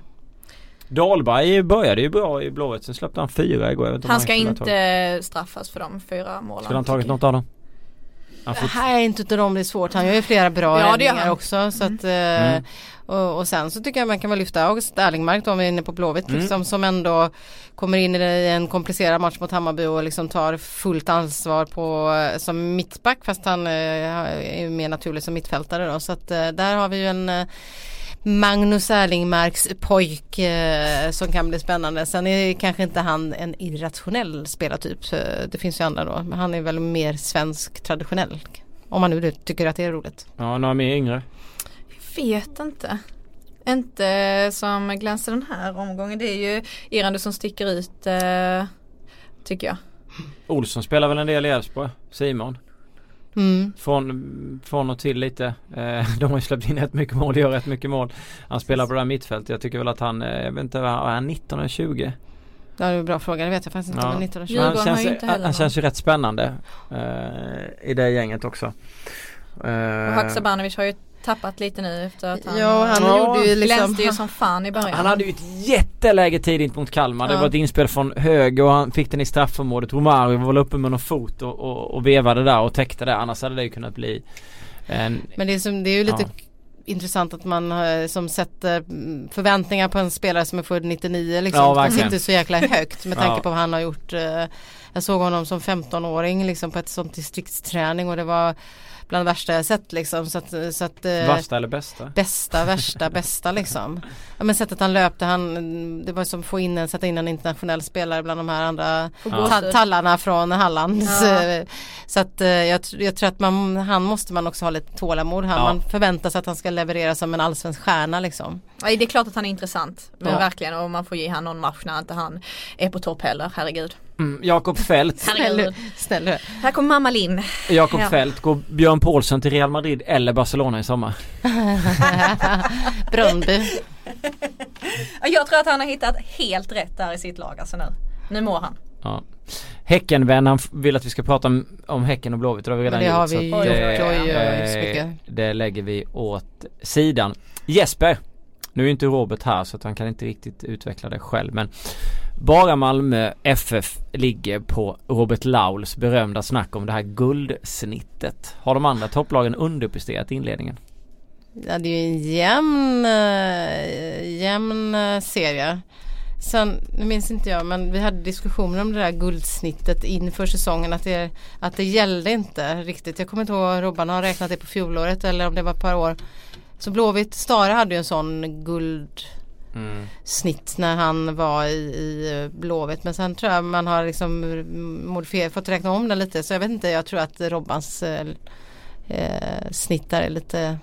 Dahlberg började ju bra i Blåvitt, sen släppte han fyra igår. Han ska inte straffas för de fyra målen. Skulle han tagit något av dem? Får Nej inte utav dem det är svårt. Han gör ju flera bra Ja, räddningar också. Så att, eh, Mm. Och, och sen så tycker jag man kan väl lyfta August Erlingmark då om vi är inne på Blåvitt Mm. liksom, som ändå kommer in i en komplicerad match mot Hammarby och liksom tar fullt ansvar på eh, som mittback fast han eh, är mer naturlig som mittfältare då så att där har vi ju en Magnus Erlingmarks pojk eh, som kan bli spännande. Sen är kanske inte han en irrationell spelartyp. Det finns ju andra då. Men han är väl mer svensk traditionell. Om man nu tycker att det är roligt. Ja, några mer yngre. Vet inte. Inte som glänser den här omgången. Det är ju Irande som sticker ut eh, tycker jag. Olsson spelar väl en del i Elfsborg. Simon. Mm. Från, från och till lite. Eh, *laughs* de har ju släppt in rätt mycket mål, gör rätt mycket mål. Han spelar på det här mittfältet. Jag tycker väl att han, eh, jag vet inte, är han 19 eller 20? Ja, det är en bra fråga. Det vet jag faktiskt inte. Ja. Men 19 och 20. Djurgården han känns, ju han någon. känns ju rätt spännande eh, i det gänget också. Eh, Och Haksabanovic har ju tappat lite nu efter att han Ja, han Ja, gjorde ju liksom. glänste ju som fan i början. Han hade ju ett jätteläge tidigt mot Kalmar. Det Ja. var ett inspel från höger och han fick den i straffområdet. Romario var väl uppe med någon fot och, och, och vevade där och täckte det. Annars hade det ju kunnat bli en... Men det är, som, det är ju lite Ja. intressant att man eh, som sätter förväntningar på en spelare som är född 99 liksom. Ja, verkligen. inte så jäkla högt med Ja. tanke på vad han har gjort. eh, Jag såg honom som 15-åring liksom på ett sånt distriktsträning och det var bland det värsta jag sett liksom. Så att, så att, eh, Värsta eller bästa? bästa, värsta, bästa liksom. *laughs* Ja men sättet han löpte, han, det var som att få in en, sätta in en internationell spelare bland de här andra ta- tallarna från Halland. Ja. Så att eh, jag, jag tror att man, han måste man också ha lite tålamod. Han, Ja. Man förväntar sig att han ska leverera som en allsvensk stjärna liksom. Ja, det är klart att han är intressant. Men Ja. verkligen och man får ge han någon match när inte han är på topp heller. Herregud. Mm, Jakob Fält. *laughs* Herregud. Snälla. Här kommer mamma Linn. Jakob Ja. Fält. Går Björn Paulsson till Real Madrid eller Barcelona i sommar? *laughs* Bröndby. Ja, Jag tror att han har hittat helt rätt där i sitt lag alltså nu. Nu mår han. Ja. Häckenvän, han vill att vi ska prata om, om Häcken och Blåvitt. Det har vi redan det har gjort. så vi gjort. det, Oj, oj, oj, mycket. eh, det lägger vi åt sidan. Jesper, nu är inte Robert här så att han kan inte riktigt utveckla det själv men bara Malmö FF ligger på Robert Lauls berömda snack om det här guldsnittet. Har de andra topplagen underpresterat i inledningen? Ja, det är ju en jämn, eh, jämn eh, serie. Sen, nu minns inte jag, men vi hade diskussioner om det där guldsnittet inför säsongen. Att det, att det gällde inte riktigt. Jag kommer inte ihåg, Robban har räknat det på fjolåret eller om det var ett par år. Så Blåvitt, Stare hade ju en sån guld snitt när han var i, i Blåvitt. Men sen tror jag man har liksom modifierat, fått räkna om den lite. Så jag vet inte, jag tror att Robbans eh, eh snitt där är lite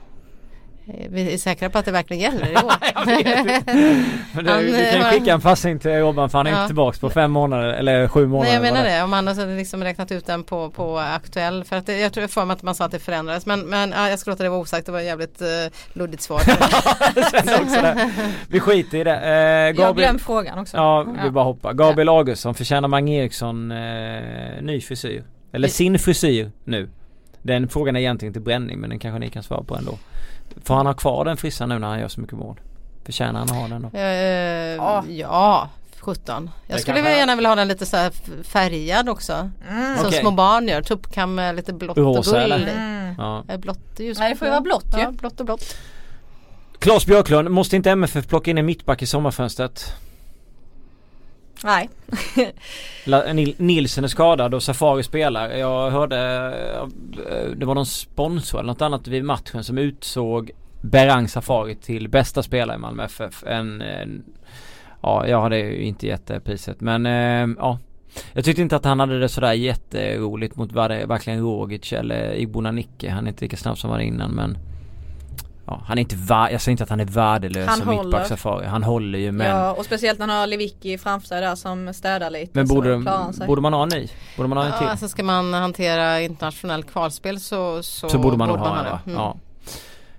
vi är säkra på att det verkligen gäller i *laughs* år. *laughs* Men du, Han, du kan eh, skicka en passning till Robban för han är Ja. inte tillbaks på fem månader eller sju månader. Nej jag menar det, om han har liksom räknat ut den på, på aktuell. För att det, jag tror för mig att man sa att det förändrades. Men, men ja, jag ska låta det vara osagt, det var ett jävligt uh, luddigt svar. *laughs* Jag. Vi skiter i det. Eh, Jag Gabriel, glömt frågan också. Ja, vi Ja. bara hoppar. Gabriel Augustsson, förtjänar Mange Eriksson eh, ny frisyr? Eller sin frisyr nu? Den frågan är egentligen till bränning men den kanske ni kan svara på ändå. Får han ha kvar den frissan nu när han gör så mycket mål? Förtjänar han att ha den då? Eh, Ja. ja, 17. Jag Det skulle kanske- väl gärna vilja ha den lite så färgad också. Mm. Som Okej. små barn gör. Tuppkam med lite blått Rosa, och guld. eller? Mm. Ja. Eh, Blått är ju Nej, det får ju vara blått ju. Ja, blått och blått. Claes Björklund, måste inte MFF plocka in en mittback i sommarfönstret? Nej. Nilsen är skadad och Safari spelar. Jag hörde eh, det var någon sponsor eller något annat vid matchen som utsåg Berang Safari till bästa spelare i Malmö FF. En, en, ja, jag hade ju inte gett det priset men eh, ja. Jag tyckte inte att han hade det sådär jätteroligt mot verkligen Rogic eller Igbona Nicke. Han är inte lika snabb som han var innan men Ja, han är inte vär- jag säger inte att han är värdelös Han som håller. mittback Safari. Han håller ju men Ja och speciellt när han har Lewicki framför sig där som städar lite. Men borde, sig. borde man ha en ny? Borde man ha en till? Ja, alltså ska man hantera internationell kvalspel så, så, Så borde man nog ha en det. va? Mm. Ja.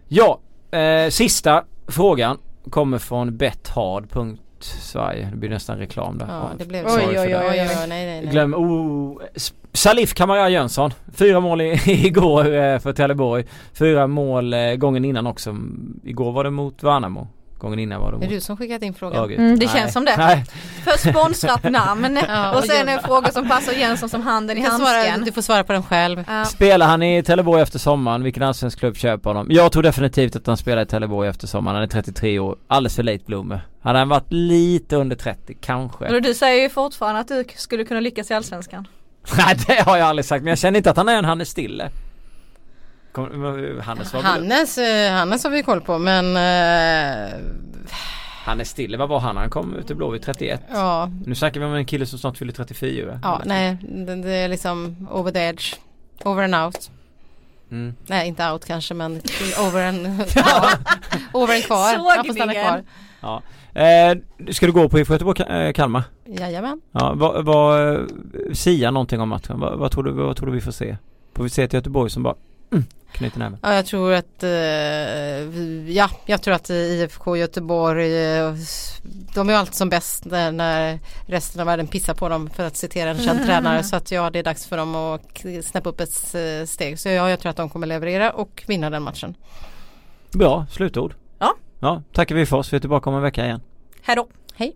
Ja, eh, sista frågan kommer från bethard.sverige. Det blir nästan reklam där. Ja, det blev Oj, så. oj, oj, oj, oj. nej, nej, nej. Glöm, oh, Salif Kamara Jönsson. Fyra mål i, *laughs* igår eh, för Trelleborg. Fyra mål eh, gången innan också. Igår var det mot Värnamo. Gången innan var det Det är mot du som skickat in frågan. Örgryte. Mm, det Nej. känns som det. Nej. För sponsrat namn *laughs* Ja, och sen en fråga som passar Jönsson som handen i svara, handsken. du får svara på den själv. Ja. Spelar han i Trelleborg efter sommaren? Vilken allsvensk klubb köper honom? Jag tror definitivt att han spelar i Trelleborg efter sommaren. Han är 33 år. Alldeles för late bloomer. Hade han varit lite under 30 kanske. Och du säger ju fortfarande att du skulle kunna lyckas i Allsvenskan. *laughs* Nej det har jag aldrig sagt men jag känner inte att han är en Hannes Stille. Kom, Hannes var Hannes, eh, Hannes har vi koll på men eh, Hannes Stille, vad var han? Han kom ut i Blåvitt 31. ja, Nu snackar vi om en kille som snart fyller 34. ja nej det, det är liksom over the edge. Over and out. Mm. Nej inte out kanske men *laughs* over and, ja, *laughs* over and kvar. Han får stanna kvar. Ja. Eh, ska du gå på IFK Göteborg eh, Kalmar? Jajamän. Ja, vad, vad eh, sia någonting om matchen? Vad, vad, tror du, vad tror du vi får se? Får vi se ett Göteborg som bara mm, knyter näven? Ja, jag tror att, eh, vi, ja, jag tror att IFK Göteborg, eh, de är ju alltid som bäst när, när resten av världen pissar på dem för att citera en känd *laughs* tränare. Så att ja, det är dags för dem att snäppa upp ett eh, steg. Så ja, jag tror att de kommer leverera och vinna den matchen. Bra, slutord. Ja. Tackar vi för oss. Vi är tillbaka om en vecka igen. Hejdå. Hej!